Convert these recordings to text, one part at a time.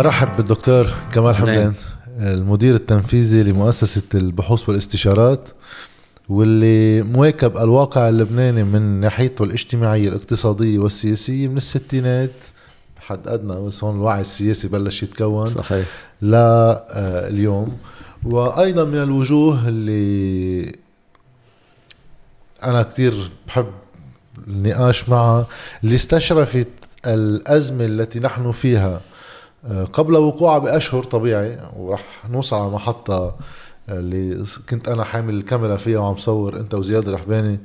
بدنا نرحب بالدكتور كمال حمدان المدير التنفيذي لمؤسسة البحوث والاستشارات واللي مواكب الواقع اللبناني من ناحيته الاجتماعية الاقتصادية والسياسية من الستينات حد أدنى بس هون الوعي السياسي بلش يتكون صحيح. لليوم وأيضا من الوجوه اللي أنا كتير بحب النقاش معها اللي استشرفت الأزمة التي نحن فيها آه، قبل وقوعها بأشهر طبيعي ورح نوصل على محطة اللي كنت أنا حامل الكاميرا فيها وعم صور أنت وزياد الرحباني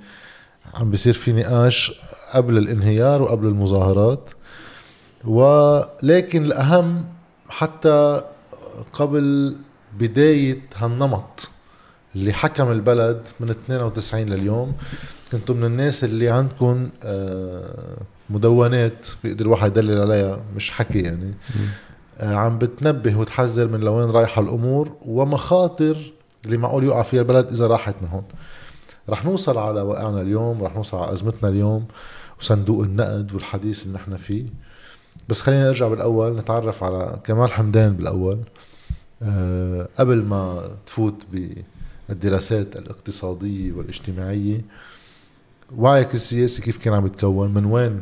عم بيصير في نقاش قبل الانهيار وقبل المظاهرات. ولكن الأهم حتى قبل بداية هالنمط اللي حكم البلد من 92 لليوم كنتوا من الناس اللي عندكم آه، مدونات بيقدر الواحد يدلل عليها مش حكي يعني. آه، عم بتنبه وتحذر من لوين رايحة الأمور ومخاطر اللي معقول يقع فيها البلد إذا راحت من هون. رح نوصل على واقعنا اليوم رح نوصل على أزمتنا اليوم وصندوق النقد والحديث اللي نحن فيه. بس خلينا نرجع بالأول نتعرف على كمال حمدان بالأول. أه قبل ما تفوت بالدراسات الاقتصادية والاجتماعية وعيك السياسي كيف كان عم يتكون؟ من وين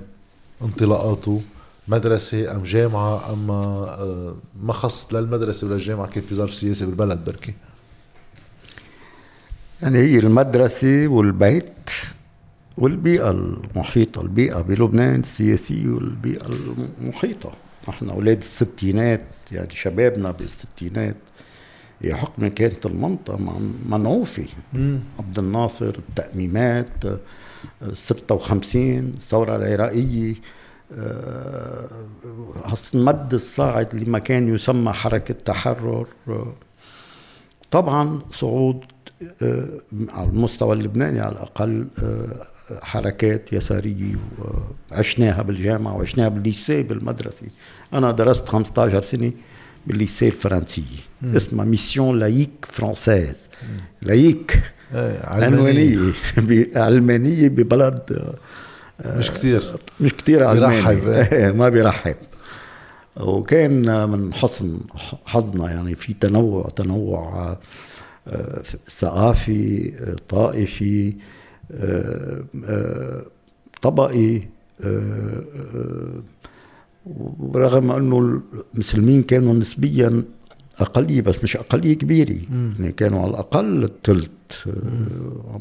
انطلاقاته مدرسة أم جامعة أما آه، ما خص للمدرسة ولا الجامعة كان في ظرف سياسي بالبلد بركي؟ يعني هي المدرسة والبيت والبيئة المحيطة البيئة بلبنان السياسية والبيئة المحيطة. نحن أولاد الستينات يعني شبابنا بالستينات. هي حكم كانت المنطقة منعوفة. عبد الناصر التأميمات 56 الثورة العراقية المد الصاعد لما كان يسمى حركة تحرر. طبعا صعود آه، على المستوى اللبناني على الأقل آه، حركات يسارية وعشناها بالجامعة وعشناها بال lycée بالمدرسة. أنا درست 15 سنة بال lycée الفرنسية. اسمها Mission laïque française laïque علمانية علمانية ببلد مش كثير مش كثير علماني ما بيرحب. وكان من حسن حظنا يعني في تنوع تنوع آه، ثقافي طائفي آه، آه، طبقي ورغم أنه المسلمين كانوا نسبيا أقلية بس مش أقلية كبيرة. يعني كانوا على الأقل الثلث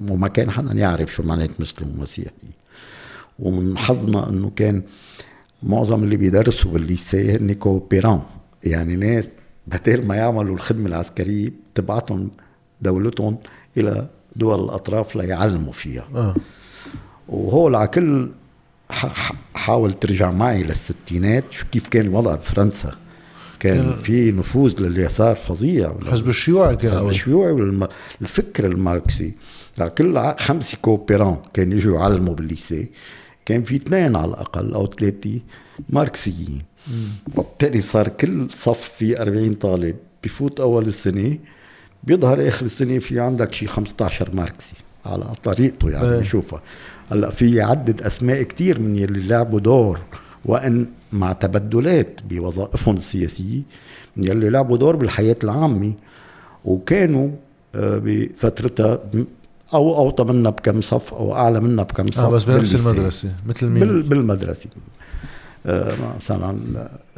وما كان حدا يعرف شو معنات مسلم ومسيحي ومن حظنا إنه كان معظم اللي بيدرسوا بالليسي هن كوبيران. يعني ناس بدل ما يعملوا الخدمة العسكرية تبعتهم دولتهم إلى دول الأطراف ليعلموا فيها. آه. وهول على كل حاول ترجع معي للستينات شو كيف كان الوضع بفرنسا كان في نفوذ لليسار فظيع. الحزب الشيوعي كان الحزب الشيوعي والفكر الماركسي. كل خمسه coopérants كانوا يجوا يعلموا بال lycée كان في اثنين على الأقل أو ثلاثة ماركسيين. وبالتالي صار كل صف في 40 طالب بفوت أول السنة. بيظهر آخر السنة في عندك شي 15 ماركسي على طريقته يعني إيه. بشوفها. هلأ في عدد أسماء كثير من يلي لعبوا دور. وأن مع تبدلات بوظائفهم السياسيه من يلي لعبوا دور بالحياة العامة وكانوا آه، بفترتها أو أوطى منا بكم صف أو أعلى منا بكم صف آه بس بنفس المدرسة مثل مين؟ بال بالمدرسة. آه مثلا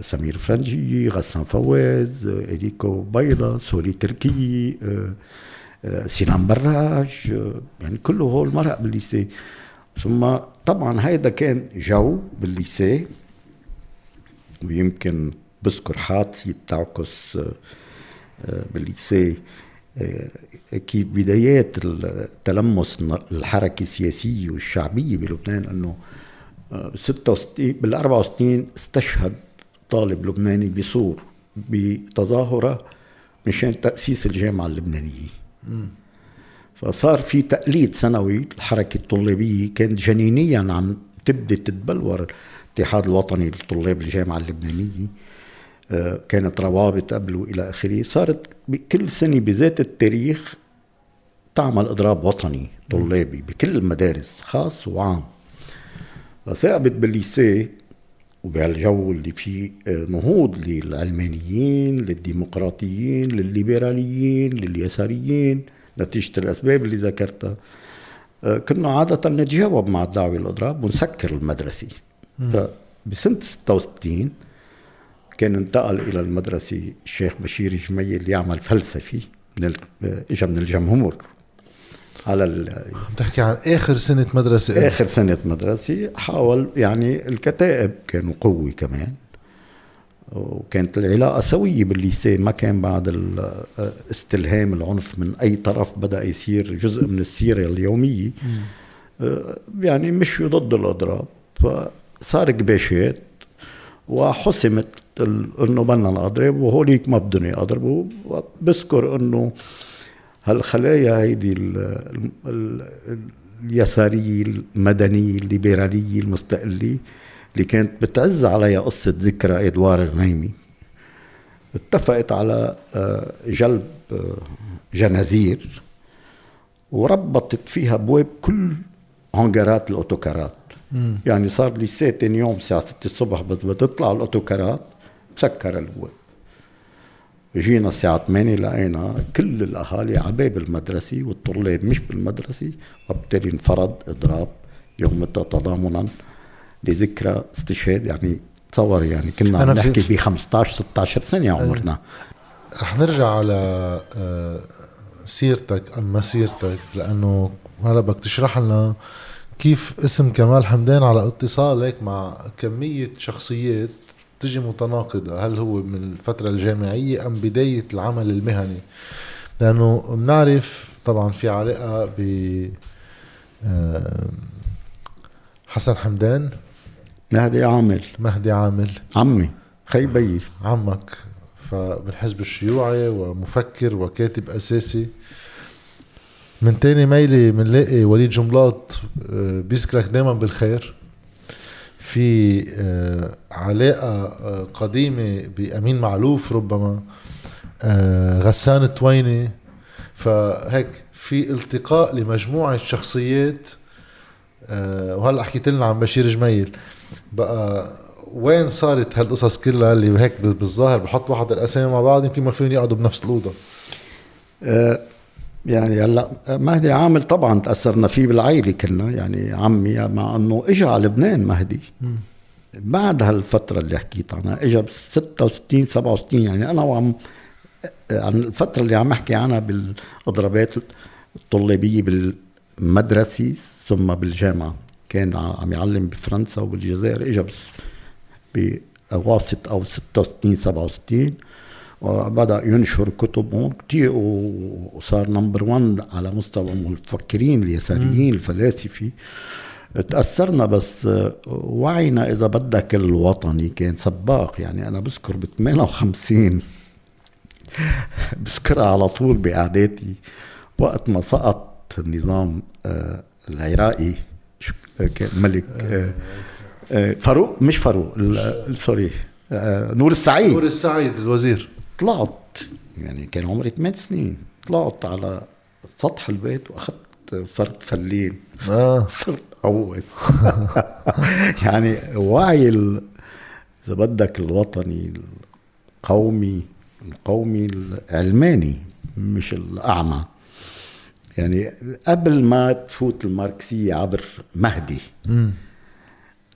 سمير فرنجي غسان فواز إريكو بيضة سوري تركي آه آه سنان براج آه يعني كله هول مرق بال lycée ثم طبعا هيدا كان جو بال lycée ويمكن بذكر حادثة بتعكس آه، آه، بال lycée آه، كيف بدايات التلمس الحركة السياسية والشعبية بلبنان أنه 66 بال 64 استشهد طالب لبناني بصور بتظاهرة مشان تأسيس الجامعة اللبنانية. فصار في تقليد سنوي الحركة الطلابية كانت جنينيا عم تبدي تتبلور الاتحاد الوطني لطلاب الجامعة اللبنانية. آه، كانت روابط قبل وإلى آخره. صارت كل سنة بذات التاريخ تعمل إضراب وطني طلابي بكل المدارس خاص وعام. فثاقبت بالليسي وبهالجو اللي فيه آه، نهوض للعلمانيين للديمقراطيين للليبراليين لليساريين. نتيجة الأسباب اللي ذكرتها. آه، كنا عادة نتجاوب مع الدعوة للإضراب ونسكر المدرسة. فبسنة 66 كان انتقل إلى المدرسة الشيخ بشير جميل يعمل فلسفي من اجى من الجمهور على ال... بتحكي عن آخر سنة مدرسة. آخر سنة مدرسة حاول يعني الكتائب كانوا قوي كمان. وكانت العلاقة سوية بالليسيه ما كان بعد استلهام العنف من أي طرف بدأ يصير جزء من السيرة اليومية. يعني مشوا ضد الأضراب فصار قباشات وحسمت إنه بدنا نضرب وهوليك ما بدهم يضربوا بذكر إنه هالخلايا هيدي ال ال اليسارية المدنية الليبرالية المستقلة اللي كانت بتعز عليها قصة ذكرى إدوار الغنيمي اتفقت على آه، جلب آه، جنازير وربطت فيها بواب كل هنجرات الأوتوكارات. يعني صار لي تاني يوم الساعة 6 الصبح بس بتطلع الأوتوكارات سكر البواب جينا الساعة 8 لقينا كل الأهالي على باب المدرسة والطلاب مش بالمدرسة وبالتالي انفرض إضراب يوم تضامنا. لذكرى استشهاد يعني تصور يعني كنا عم نحكي ب 15 16 سنة عمرنا. رح نرجع على آه، سيرتك أم مسيرتك لأنه هلا بدك تشرح لنا كيف اسم كمال حمدان على اتصالك مع كمية شخصيات تجي متناقضة. هل هو من الفترة الجامعية أم بداية العمل المهني؟ لأنه بنعرف طبعا في علاقة ب حسن حمدان. مهدي عامل. مهدي عامل. عمي خي بيي عمك. فبالحزب الشيوعي ومفكر وكاتب أساسي. من تاني ميلي بنلاقي وليد جملاط آه، بيذكرك دايما بالخير. في آه، علاقة آه، قديمة بأمين معلوف ربما غسان التويني. فهيك في التقاء لمجموعة شخصيات وهلأ حكيت لنا عن بشير جميل. بقى وين صارت هالقصص كلها اللي هيك بالظاهر بحط واحد الأسامي مع بعض يمكن ما فيهم يقعدوا بنفس الأوضة؟ يعني هلأ مهدي عامل طبعا تأثرنا فيه بالعائلة كلنا يعني عمي مع إنه اجى على لبنان مهدي. بعد هالفترة اللي حكيت عنها اجى ب 66 67 يعني أنا وعم عن الفترة اللي عم أحكي عنها بالأضرابات الطلابية بالمدرسة ثم بالجامعة. كان عم يعلم بفرنسا وبالجزائر اجى بس بأواسط أو 66 67 وبدأ ينشر كتب كثير وصار نمبر 1 على مستوى المفكرين اليساريين الفلاسفه تأثرنا بس وعينا إذا بدك الوطني كان سباق. يعني أنا بذكر ب 58 بذكرها على طول بقعداتي وقت ما سقط النظام آه، العراقي. ملك. آه، آه، فاروق؟ مش فاروق. سوري. نور السعيد. نور السعيد الوزير. طلعت. يعني كان عمري ثمان سنين. طلعت على سطح البيت وأخذت فرد فلين. آه. صرت قوس يعني وعي ال... إذا بدك الوطني القومي القومي العلماني مش الأعمى. يعني قبل ما تفوت الماركسية عبر مهدي.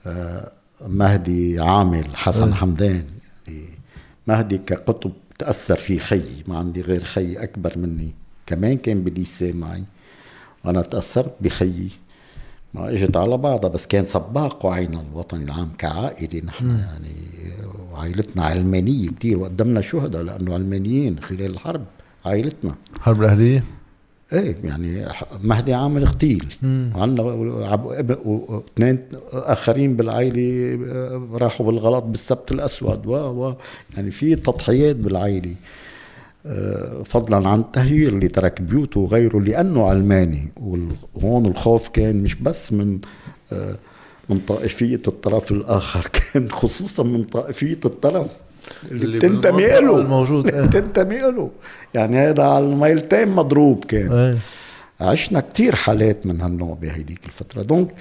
آه مهدي عامل حسن. حمدان. يعني مهدي كقطب تأثر فيه خيي. ما عندي غير خي أكبر مني. كمان كان بليسي معي. وأنا تأثرت بخيي. ما إجت على بعضها بس كان سباق وعينا الوطني العام كعائلة نحن. م. يعني وعائلتنا علمانية كثير وقدمنا شهداء لأنه علمانيين خلال الحرب عائلتنا. الحرب الأهلية؟ إيه يعني مهدي عامل اغتيل وعندنا واثنين آخرين بالعائلة آه، راحوا بالغلط بالسبت الأسود و, و يعني في تضحيات بالعائلة. آه، فضلا عن التهيير اللي ترك بيوته وغيره لأنه علماني وهون الخوف كان مش بس من آه، من طائفية الطرف الآخر كان خصوصا من طائفية الطرف اللي بتنتمي له. الموجود اللي بتنتمي له. يعني هذا على الميلتين مضروب كان. إيه. عشنا كتير حالات من هالنوع بهيديك الفترة. دونك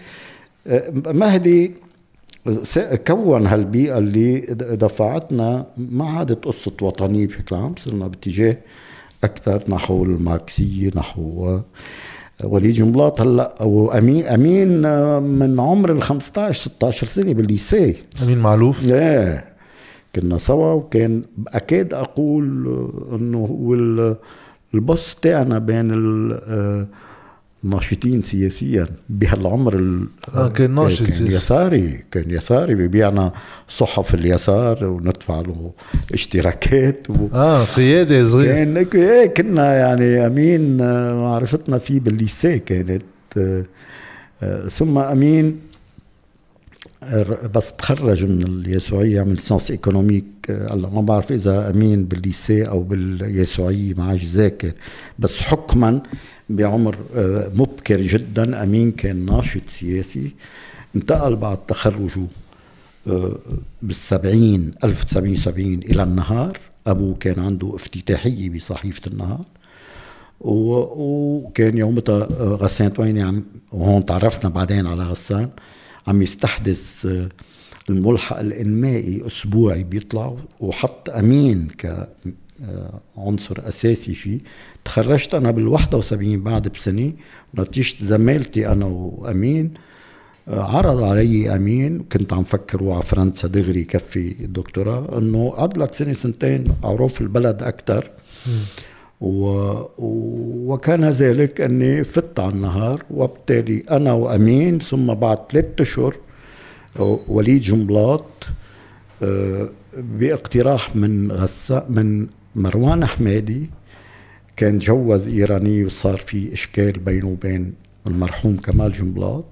آه، مهدي كون هالبيئة اللي دفعتنا ما عادت قصة وطنية بشكل عام صرنا باتجاه أكثر نحو الماركسية نحو وليد جنبلاط. هلأ وامين أمين من عمر ال 15 16 سنة بالليسيه. أمين معلوف. إيه. كنا سوا وكان اكاد أقول إنه هو البوس تاعنا بين ناشطين سياسيا بهالعمر آه كان ناشط كان يساري كان يساري ببيعنا صحف اليسار وندفع له اشتراكات و آه قيادة صغير كان إيه كنا يعني أمين معرفتنا فيه بالليسيه كانت آه آه ثم أمين بس تخرج من اليسوعية عمل سانس إيكونوميك. هلا ما بعرف إذا أمين بالليسيه أو باليسوعية ما عادش ذاكر. بس حكما بعمر آه، مبكر جدا. أمين كان ناشط سياسي. انتقل بعد تخرجه آه، بالسبعين 1970 إلى النهار. أبوه كان عنده افتتاحية بصحيفة النهار. وكان يومتها آه، غسان تويني عم وهون تعرفنا بعدين على غسان. عم يستحدث الملحق الإنمائي أسبوعي بيطلع وحط أمين ك عنصر أساسي فيه. تخرجت أنا بال 71 بعد بسنة. نتيجة زميلتي أنا وأمين عرض علي أمين. كنت عم فكر على فرنسا دغري كفي الدكتوراه إنه قعد لك سنة سنتين أعرف البلد أكثر و... وكان ذلك أني فت على النهار وبالتالي أنا وأمين ثم بعد ثلاثة أشهر وليد جنبلاط آه، باقتراح من غسا من مروان حمادي كان جوز إيراني وصار في إشكال بينه وبين المرحوم كمال جنبلاط.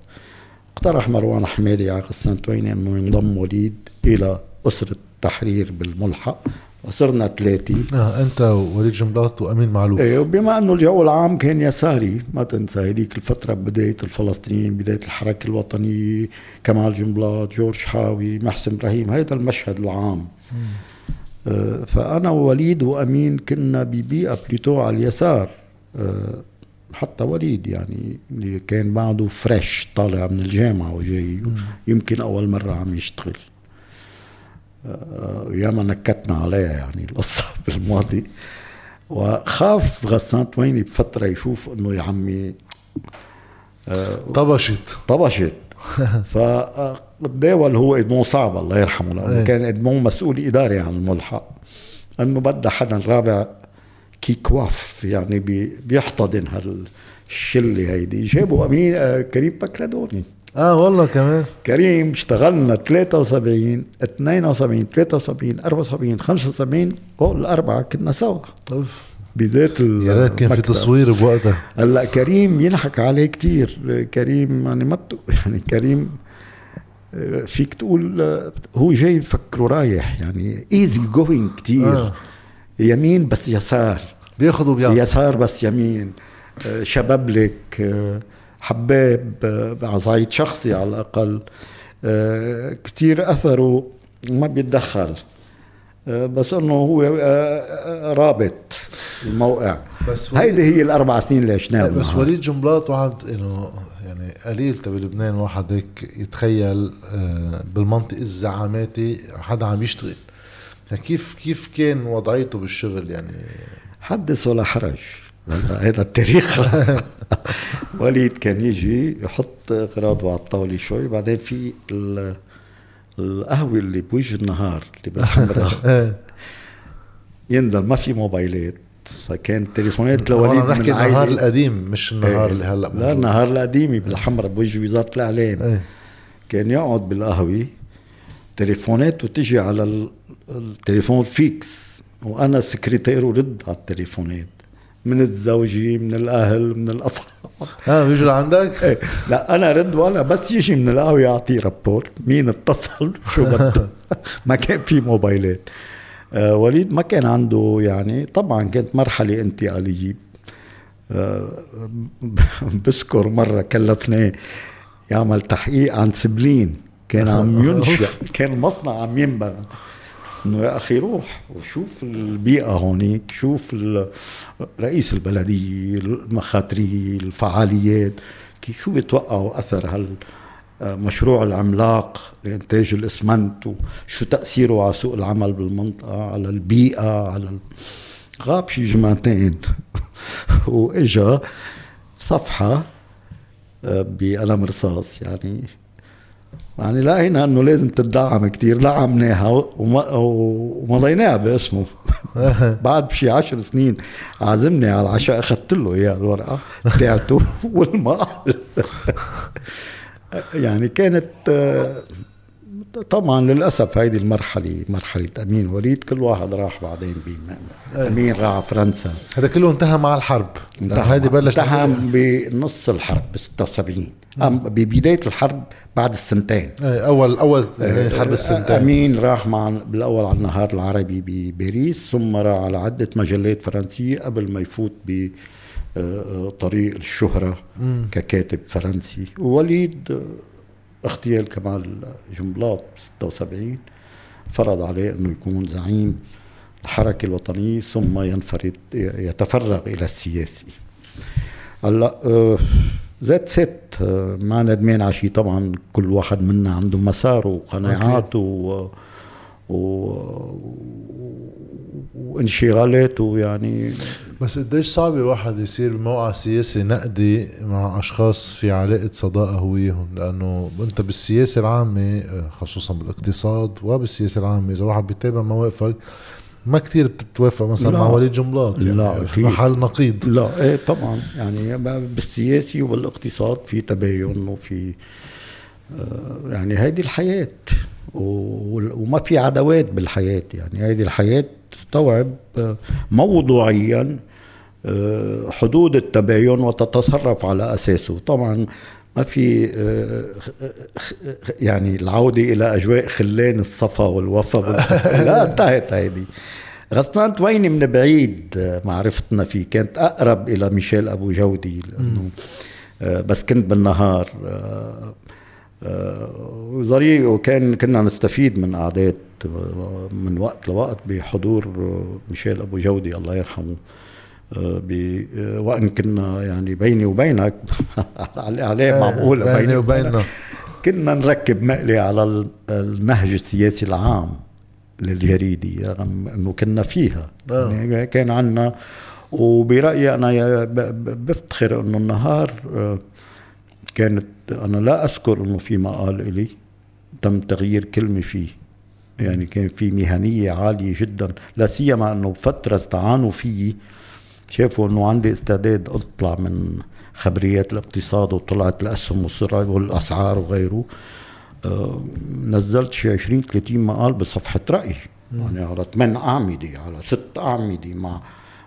اقترح مروان حمادي على غسان تويني أنه ينضم وليد إلى أسرة التحرير بالملحق. وصرنا ثلاثة. آه أنت ووليد جنبلاط وأمين معلوف. إيه وبما أنه الجو العام كان يساري ما تنسى هذيك الفترة بداية الفلسطينيين بداية الحركة الوطنية كمال جنبلاط جورج حاوي محسن إبراهيم هذا المشهد العام. آه، فأنا ووليد وأمين كنا ببيئة plutôt على اليسار. آه، حتى وليد يعني اللي كان بعده fresh طالع من الجامعة وجاي يمكن أول مرة عم يشتغل. ياما نكتنا عليها يعني القصة بالماضي وخاف غسان تويني بفترة يشوف إنه يا عمي طبشت. طبشت. فتداول هو ادمون صعب الله يرحمه لأنه إيه. كان ادمون مسؤول إداري عن الملحق. إنه بدها حدا رابع qui coiffe يعني بي بيحتضن هالشلة هيدي. جابوا أمين آه كريم بكردوني آه والله كمان. كريم اشتغلنا 73 72 73 74 75 هول الاربعه كنا سوا. أوف. بذات يا ريت كان في تصوير بوقتها. هلا كريم ينحك عليه كثير كريم يعني ما يعني كريم آه، فيك تقول آه، هو جاي بفكره رايح يعني easy going كثير آه. يمين بس يسار. بياخذ وبيعطي يسار بس يمين. آه، حباب عصعيد شخصي على الأقل كثير أثره ما بيتدخل بس إنه هو رابط الموقع. بس هيدي هي الأربع سنين اللي عشناها بس وليد جنبلاط واحد إنه يعني قليل بلبنان واحد هيك يتخيل آه، بالمنطق الزعاماتي حدا عم يشتغل. يعني كيف كيف كان وضعيته بالشغل يعني؟ حدث ولا حرج هذا التاريخ. وليد كان يجي يحط اغراضه على الطاولة شوي بعدين في القهوة اللي بوجه النهار اللي بالحمراء ينزل ما في موبايلات فكان التليفونات لوليد من نحكي النهار القديم مش النهار إيه اللي هلأ لا النهار القديم بالحمراء بوجه وزارة الإعلام. إيه. كان يقعد بالقهوة تليفوناته تجي على التليفون فيكس وأنا سكرتير ورد على التليفونات. من الزوجة من الأهل من الأصحاب. آه بيجوا لعندك؟ إيه. لا أنا رد وأنا بس يجي من القهوة يعطي رابور. مين اتصل؟ شو بده ما كان في موبايلات. آه وليد ما كان عنده يعني طبعا كانت مرحلة انتقالية. آه بذكر مرة كلفناه يعمل تحقيق عن سبلين. كان عم ينشأ كان المصنع عم ينبنى. إنه يا أخي روح وشوف البيئة هونيك شوف رئيس البلديه المخاطريه الفعاليات شو بيتوقعوا أثر هال مشروع العملاق لإنتاج الإسمنت وشو تأثيره على سوق العمل بالمنطقة على البيئة على غاب شي جمعتين وإجا صفحة آه، بقلم رصاص يعني. يعني لقينا إنه لازم تدعم كثير دعمناها ومضيناها باسمه. بعد بشي عشر سنين عازمني على العشاء أخذت له اياها الورقة تاعته والمقال يعني كانت طبعا للأسف هيدي المرحلة مرحلة أمين وليد كل واحد راح بعدين أمين راح فرنسا. هذا كله انتهى مع الحرب. هيدي بلش انتهى بنص الحرب ب 76 ببدايه الحرب بعد السنتين. اول أول حرب السنتين. أمين راح مع بالأول على النهار العربي بباريس ثم راح على عدة مجلات فرنسية قبل ما يفوت ب طريق الشهرة ككاتب فرنسي. ووليد اغتيال كمال جنبلاط ب 76 فرض عليه أنه يكون زعيم الحركة الوطنية ثم ينفرد يتفرغ إلى السياسي. هلأ ذات ست ما ندمان على شيء. طبعا كل واحد منا عنده مساره وقناعاته و... و... وانشغالاته يعني بس قديش صعب واحد يصير بموقع سياسي نقدي مع أشخاص في علاقة صداقة هو وياهم لأنه أنت بالسياسة العامة خصوصا بالاقتصاد وبالسياسة العامة إذا واحد بيتابع مواقفك ما كثير بتتوافق مثلا لا. مع وليد جنبلاط يعني لا في محل نقيض. لا إيه طبعا. يعني بالسياسي والاقتصاد في تباين وفي آه، يعني هذه الحياة وما في عداوات بالحياة يعني هذه الحياة تستوعب آه، موضوعيا آه، حدود التباين وتتصرف على أساسه. طبعا ما في آه، يعني العودة إلى أجواء خلان الصفا والوفا لا انتهت هيدي. غسان تويني من بعيد معرفتنا فيه. كانت أقرب إلى ميشيل أبو جودي لأنه بس كنت بالنهار ظريف وكان كنا نستفيد من قعدات من وقت لوقت بحضور ميشيل أبو جودي الله يرحمه وان كنا يعني بيني وبينك على الاعلام معقول بيني وبيننا كنا نركب مقلي على النهج السياسي العام للجريدة رغم إنه كنا فيها. آه. يعني كان عندنا وبرأيي أنا بفتخر إنه النهار كانت أنا لا أذكر إنه في مقال إلي تم تغيير كلمة فيه. يعني كان في مهنية عالية جدا لا سيما إنه فترة استعانوا فيي شافوا إنه عندي استعداد أطلع من خبريات الاقتصاد وطلعت الاسهم والأسعار وغيره. آه نزلت شي 20 30 مقال بصفحة راي يعني على ثمان أعمدة على ست أعمدة مع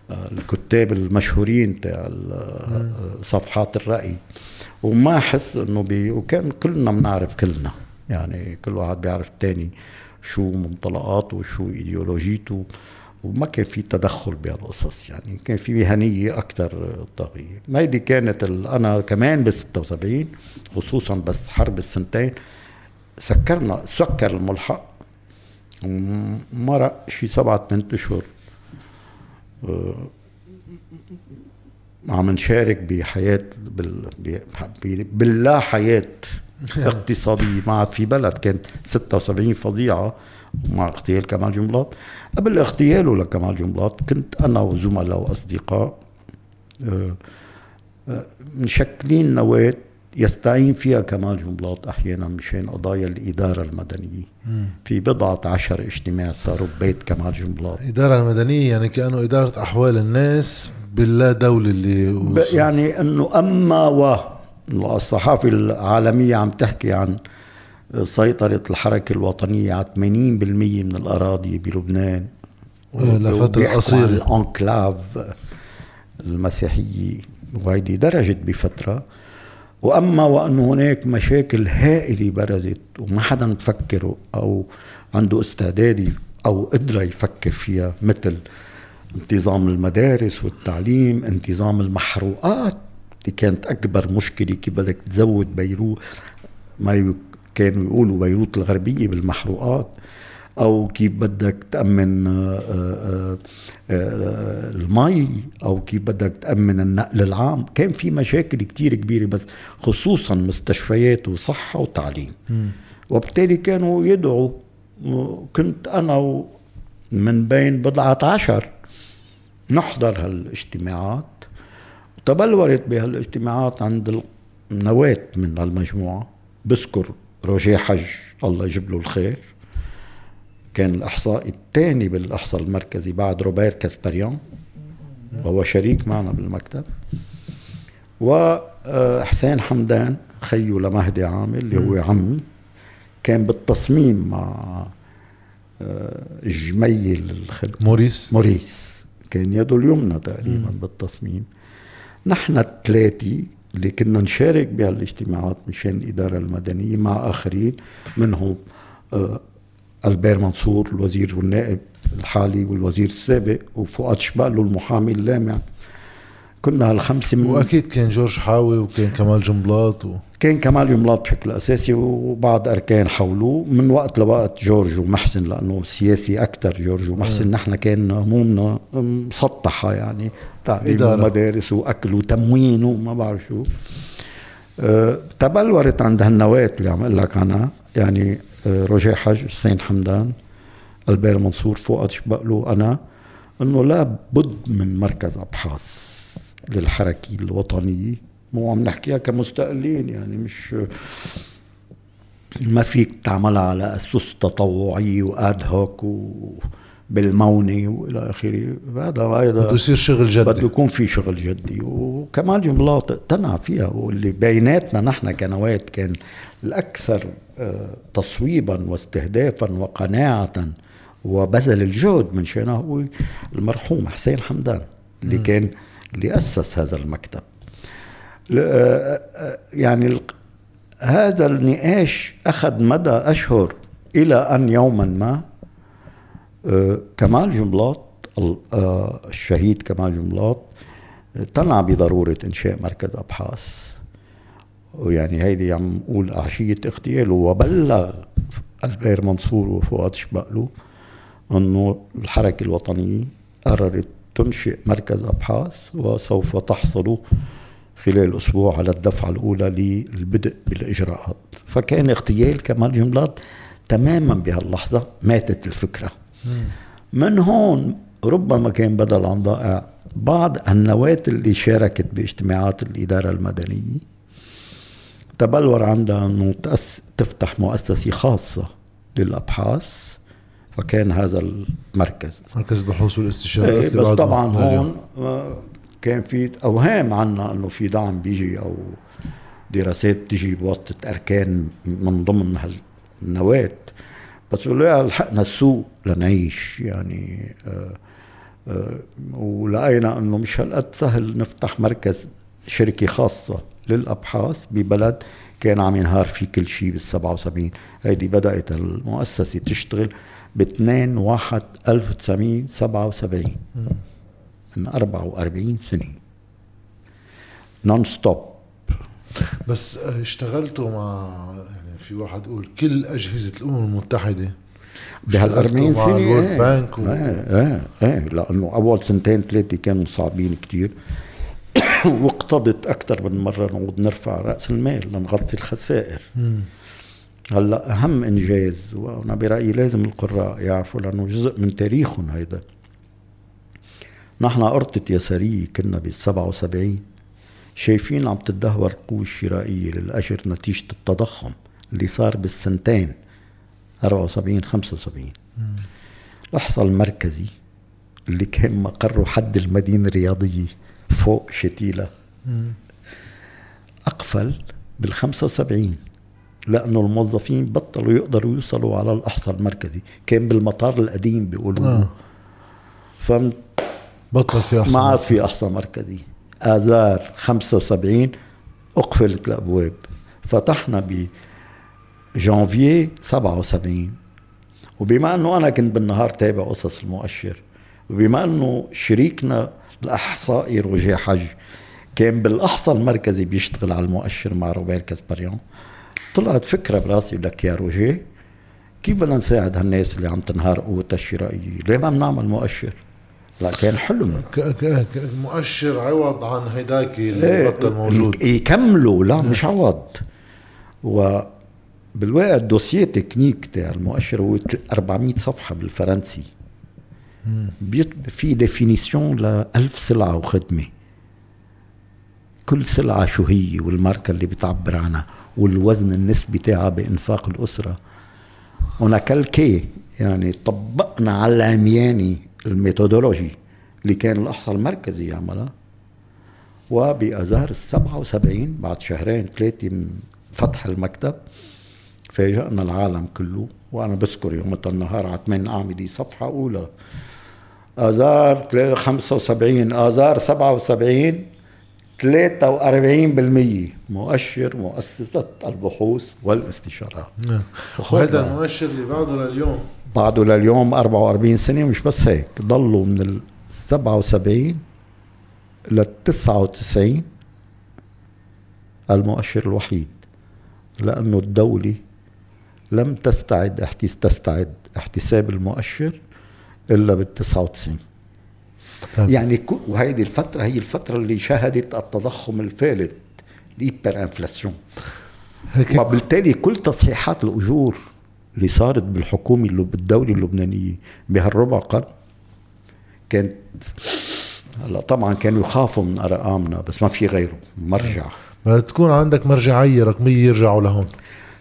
آه الكتاب المشهورين تاع آه، صفحات الرأي. وما أحس إنه بي وكان كلنا بنعرف كلنا. يعني كل واحد بيعرف الثاني شو منطلقاته وشو إيديولوجيته وما كان في تدخل بهالقصص. يعني كان في مهنية أكثر طاغية. ما هيدي كانت أنا كمان بال 76 خصوصا بس حرب السنتين سكرنا سكر الملحق مرق شي سبعة ثمان أشهر. آه، عم نشارك بحياة بال... باللا حياة اقتصادية ما عاد في بلد. كانت 76 فظيعة مع اغتيال كمال جنبلاط قبل اغتياله لكمال جنبلاط كنت أنا وزملاء وأصدقاء آه، آه، مشكلين نواة يستعين فيها كمال جنبلاط أحيانا مشان قضايا الإدارة المدنية. في بضعة عشر اجتماع صاروا ببيت كمال جنبلاط الإدارة المدنية يعني كأنه إدارة أحوال الناس باللا دولة اللي يعني إنه أما و الصحافة العالمية عم تحكي عن سيطرة الحركة الوطنية على 80% من الأراضي بلبنان. إيه، لفترة قصيرة. الأنكلاف المسيحية وهيدي درجت بفترة. وأما وان هناك مشاكل هائلة برزت وما حدا مفكر أو عنده استعداد أو قدرة يفكر فيها مثل انتظام المدارس والتعليم انتظام المحروقات اللي كانت أكبر مشكلة كيف بدك تزود بيروت ما كانوا يقولوا بيروت الغربية بالمحروقات أو كيف بدك تأمن آه، آه، آه، المي أو كيف بدك تأمن النقل العام. كان في مشاكل كتير كبيرة بس خصوصا مستشفيات وصحة وتعليم. وبالتالي كانوا يدعوا كنت أنا من بين بضعة عشر نحضر هالاجتماعات. تبلورت بهالاجتماعات عند النواة من المجموعة بذكر روجيه حج الله يجيب له الخير. كان الإحصاء الثاني بالإحصاء المركزي بعد روبير كاسبريان وهو شريك معنا بالمكتب. وحسين حمدان خيو لمهدي عامل اللي هو عمي كان بالتصميم مع آه، جميل الخل موريس. موريس. كان يده اليمنى تقريبا بالتصميم. نحن الثلاثه اللي كنا نشارك بهالاجتماعات مشان الإدارة المدنية مع آخرين منهم آه، ألبير منصور الوزير والنائب الحالي والوزير السابق وفؤاد شبالو المحامي اللامع. كنا هالخمسه من وأكيد كان جورج حاوي وكان كمال جنبلاط و... كان كمال جنبلاط بشكل أساسي وبعض أركان حولوه من وقت لوقت جورج ومحسن لأنه سياسي أكثر جورج ومحسن نحن كان همومنا مسطحة يعني تعليم ومدارس وأكل وتموين وما بعرف شو. أه تبلورت عند هالنواه اللي عم أقول لك عنها يعني أه روجيه حج حسين حمدان ألبير منصور فؤاد شبقلو أنا إنه لا بد من مركز أبحاث. للحركة الوطنية مو عم نحكيها كمستقلين يعني مش ما فيك تعملها على أسس تطوعية وآد هوك بالمونة وإلى آخره. هذا هذا بده يصير شغل جدي. بده يكون في شغل جدي. وكمان جملات اقتنع فيها واللي بيناتنا نحن كنوات كان الأكثر آه، تصويبا واستهدافا وقناعة وبذل الجهد من شأنه هو المرحوم حسين حمدان اللي م. كان اللي أسس هذا المكتب. يعني هذا النقاش أخذ مدى أشهر إلى أن يوما ما كمال جملاط الشهيد كمال جملاط طلع بضرورة إنشاء مركز أبحاث. ويعني هيدي عم نقول عشية اغتياله وبلغ الغير منصور وفؤاد شبقلو إنه الحركة الوطنية قررت تنشئ مركز أبحاث وسوف تحصل خلال أسبوع على الدفعة الأولى للبدء بالإجراءات. فكان اغتيال كمال جملات تماما بهاللحظة ماتت الفكرة. من هون ربما كان بدل عن ضائع بعض النواة اللي شاركت باجتماعات الإدارة المدنية. تبلور عندها أنه تفتح مؤسسة خاصة للأبحاث. فكان هذا المركز. مركز البحوث والاستشارات إيه بس طبعا هون آه، كان في أوهام عنا إنه في دعم بيجي أو دراسات بتيجي بواسطة أركان من ضمن هالنواة. بس لا لحقنا السوق لنعيش يعني آه آه ولقينا إنه مش هالقد سهل نفتح مركز شركة خاصة للأبحاث ببلد كان عم ينهار فيه كل شيء بال 77 هيدي بدأت المؤسسة تشتغل ب 2 1 1977 من 44 سنه non stop بس اشتغلتوا مع يعني في واحد يقول كل أجهزة الأمم المتحدة؟ بهال 40 سنة إيه. بانك و... إيه إيه إيه. لأنه أول سنتين ثلاثة كانوا صعبين كثير واقتضت أكثر من مرة نعود نرفع رأس المال لنغطي الخسائر. هلا أهم إنجاز وأنا برأيي لازم القراء يعرفوا لأنه جزء من تاريخهم هيدا. نحن قرطة يسارية كنا بال 77 شايفين عم تتدهور القوة الشرائية للأجر نتيجة التضخم اللي صار بالسنتين 74 75 الإحصاء المركزي اللي كان مقره حد المدينة الرياضية فوق شتيلة. أقفل بال 75 لأنه الموظفين بطلوا يقدروا يوصلوا على الاحصاء المركزي. كان بالمطار القديم بيقولوا آه. فهمت بطل في احصاء ما عاد في احصاء مركزي. آذار 75 أقفلت الأبواب. فتحنا ب جانفيي 77 وبما إنه أنا كنت بالنهار تابع قصص المؤشر وبما إنه شريكنا الأحصائي روجيه حج كان بالاحصاء المركزي بيشتغل على المؤشر مع روبير كاسبريان. طلعت فكرة براسي لك يا روجيه كيف بدنا نساعد هالناس اللي عم تنهار قوتها الشرائيه ليه ما بنعمل مؤشر؟ لا كان حلم. مؤشر عوض عن هيداك اللي بطل موجود. يكملوا. لا مش عوض. وبالواقع ال dossier technique تاع المؤشر هو 400 صفحة بالفرنسي. في définition ل 1000 سلعة وخدمة. كل سلعة شو هي والماركة اللي بتعبر عنها. والوزن النسبي تاعها بإنفاق الأسرة. ونكلكي يعني طبقنا على العمياني الميثودولوجي اللي كان الاحصاء المركزي يعملها. وبأذار السبعة وسبعين بعد شهرين ثلاثة من فتح المكتب فاجأنا العالم كله. وأنا بذكر يوم النهار على 8 أعمدة صفحة أولى. آذار 75 آذار 77 43% مؤشر مؤسسة البحوث والاستشارات. نعم. وهذا المؤشر اللي بعده لليوم. بعده لليوم 44 سنة مش بس هيك ضلوا من ال 77 لل 99 المؤشر الوحيد لأنه الدولة لم تستعد تستعد احتساب المؤشر إلا بال 99 طيب. يعني وهيدي الفترة هي الفترة اللي شهدت التضخم الفالت ال hyperinflation وبالتالي كل تصحيحات الأجور اللي صارت بالحكومة اللي بالدولة اللبنانية بهالربع قرن كانت هلا طبعا كانوا يخافوا من أرقامنا بس ما في غيره مرجع. بدها تكون عندك مرجعية رقمية يرجعوا لهون.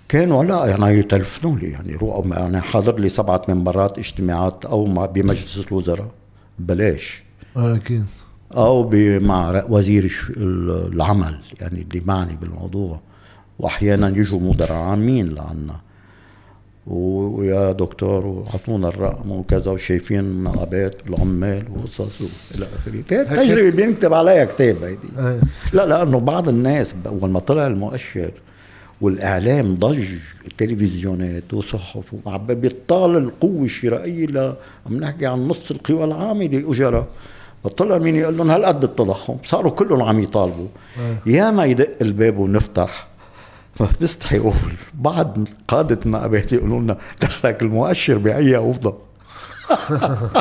كانوا لا يعني يتلفنوا لي يعني روحوا يعني حاضر لي سبعة من مرات اجتماعات أو بمجلس الوزراء. بلاش. أكيد. أو مع وزير العمل يعني اللي معني بالموضوع. وأحيانا يجوا مدراء عامين لعنا. ويا دكتور وأعطونا الرقم وكذا وشايفين مناقبات العمال وقصص وإلى آخره. تجربة بينكتب عليها كتاب هيدي. آه. لا لأنه بعض الناس أول ما طلع المؤشر والإعلام ضج التلفزيونات وصحف وعم بيطال القوة الشرائية ل عم نحكي عن نص القوى العامله اجرة فطلع مين يقول لهم هالقد التضخم؟ صاروا كلهم عم يطالبوا. يا ما يدق الباب ونفتح. فبستحي أقول بعض قادة النقابات يقولوا لنا دخلك المؤشر بأي افضل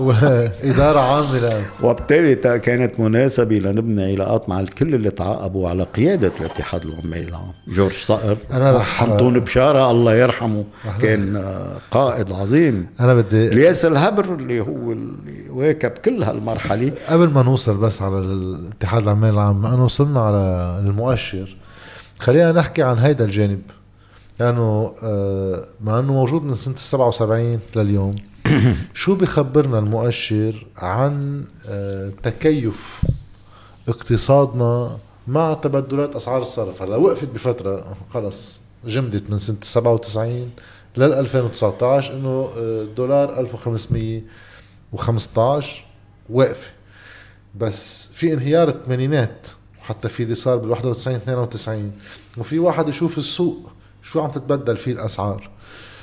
وادارة عامة لها وبالتالي تا- كانت مناسبة لنبني علاقات مع الكل اللي تعاقبوا على قيادة الاتحاد العمالي العام. جورج صقر أنا رح- حنطون بشارة الله يرحمه كان آه، قائد عظيم. أنا بدي الياس الهبر اللي هو اللي واكب كل هالمرحلة. قبل ما نوصل بس على الاتحاد العمال العام ما أنا وصلنا على المؤشر. خلينا نحكي عن هيدا الجانب. لأنه آه، مع إنه موجود من سنة ال 77 لليوم شو بخبرنا المؤشر عن آه، تكيف اقتصادنا مع تبدلات أسعار الصرف؟ هلا وقفت بفترة خلص جمدت من سنة 97 لل 2019 إنه الدولار 1515 واقفه بس في انهيار الثمانينات وحتى في اللي صار بال 91 92 وفي واحد يشوف السوق شو عم تتبدل فيه الأسعار.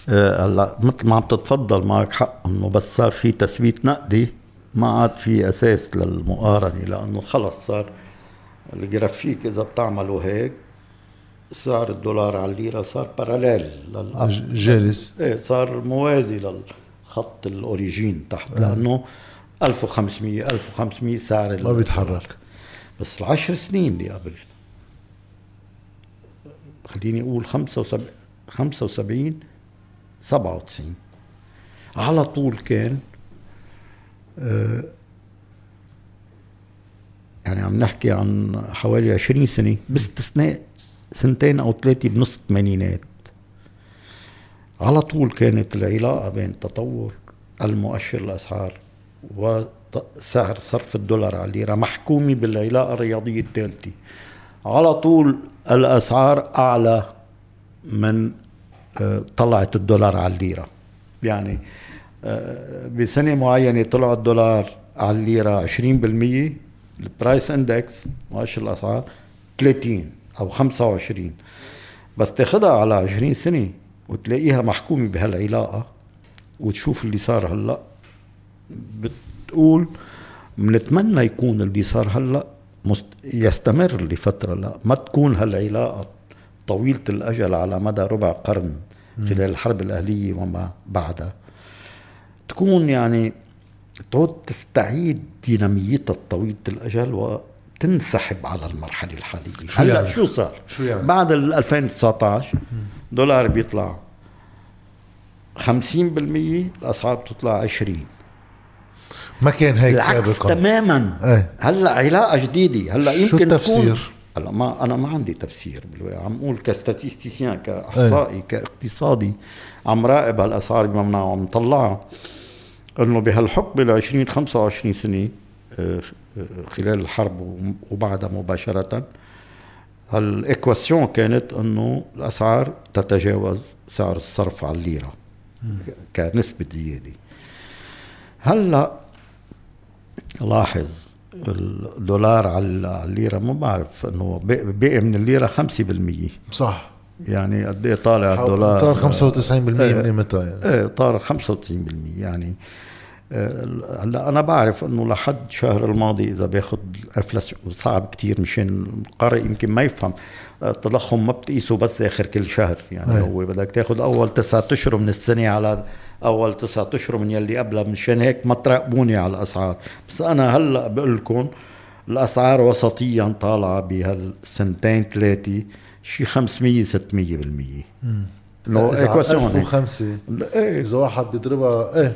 هلا مثل ما عم تتفضل معك حق إنه بس صار في تثبيت نقدي ما عاد في أساس للمقارنة لأنه خلص صار الجرافيك إذا بتعملوا هيك سعر الدولار على الليرة صار باراليل للأرض جالس. إيه صار موازي للخط الأوريجين تحت لأنه 1500 1500 سعر ما بيتحرك. بس العشر سنين اللي قبل. خليني أقول 75 75 97 على طول كان آه، يعني عم نحكي عن حوالي 20 سنة باستثناء سنتين أو ثلاثة بنص الثمانينات. على طول كانت العلاقة بين تطور المؤشر الأسعار وسعر صرف الدولار على الليرة محكومة بالعلاقة الرياضية الثالثة. على طول الأسعار أعلى من طلعت الدولار على الليرة يعني آه، بسنة معينة طلع الدولار على الليرة 20% ال price index مؤشر الأسعار 30 أو 25 بس تاخدها على 20 سنة وتلاقيها محكومة بهالعلاقة وتشوف اللي صار هلأ بتقول بنتمنى يكون اللي صار هلأ. يستمر لفترة لأ ما تكون هالعلاقة طويلة الأجل على مدى ربع قرن خلال الحرب الأهلية وما بعدها تكون يعني تعود تستعيد ديناميتها الطويلة الأجل وتنسحب على المرحلة الحالية شو هلا يعني؟ شو صار؟ شو يعني؟ بعد ال 2019 دولار بيطلع 50% الأسعار بتطلع 20 ما كان هيك العكس سابقا تماما إيه. هلا علاقة جديدة هلا شو يمكن التفسير؟ هلا ما أنا ما عندي تفسير بالواقع عم أقول ك statisticien كاحصائي كاقتصادي عم راقب هالاسعار بممنع وعم طلعها إنه بهالحقبة ل 20 25 سنة آه، آه، خلال الحرب وبعدها مباشرة هال équation كانت إنه الأسعار تتجاوز سعر الصرف على الليرة كنسبة زيادة. هلأ لاحظ الدولار على الليرة ما بعرف إنه بقي من الليرة 5% صح. يعني قد إيه طالع الدولار؟ طار 95% من قيمتها يعني؟ إيه طار 95% يعني آه، هلا أنا بعرف إنه لحد شهر الماضي إذا باخذ أفلس صعب كتير مشان القارئ يمكن ما يفهم التضخم ما بتقيسه بس آخر كل شهر. يعني أي. هو بدك تاخذ أول تسعة أشهر من السنة على أول تسعة أشهر من يلي قبلها مشان هيك ما تراقبوني على الأسعار. بس أنا هلأ بقول لكم الأسعار وسطيا طالعة بهالسنتين ثلاثة شي 500 600% لو إذا ايكواسيون هيك. 1005 إيه. إذا واحد بيضربها إيه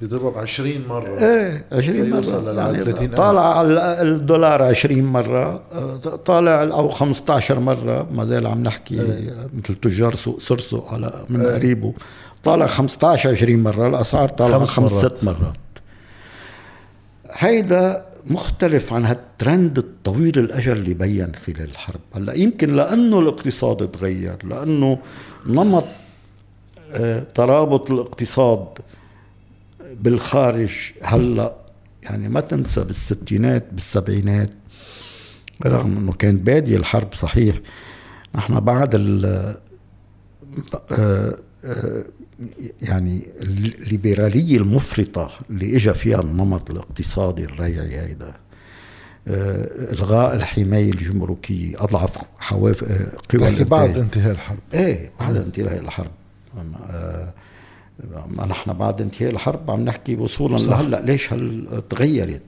بيضربها ب 20 مرة. إيه 20 مرة. يوصل لل يعني 30 طالع على الدولار 20 مرة. آه، طالع أو 15 مرة. ما زال عم نحكي مثل تجار سوق سرسو على من قريبه. طالع 15 20 مرة الأسعار طالعة خمس خمس مرات. ست مرات. هيدا مختلف عن هالترند الطويل الأجل اللي بين خلال الحرب. هلأ يمكن لأنه الاقتصاد تغير لأنه نمط آه، ترابط الاقتصاد بالخارج هلأ يعني ما تنسى بالستينات بالسبعينات رغم إنه كانت بادية الحرب صحيح. نحن بعد ال آه، يعني الليبرالية المفرطة اللي اجى فيها النمط الاقتصادي الريعي هيدا آه، إلغاء الحماية الجمركية أضعف حواف آه، قوى تحكي بعد الإنتاج. انتهاء الحرب إيه بعد انتهاء الحرب آه، ما نحن بعد انتهاء الحرب عم نحكي وصولا. لهلأ ليش هل تغيرت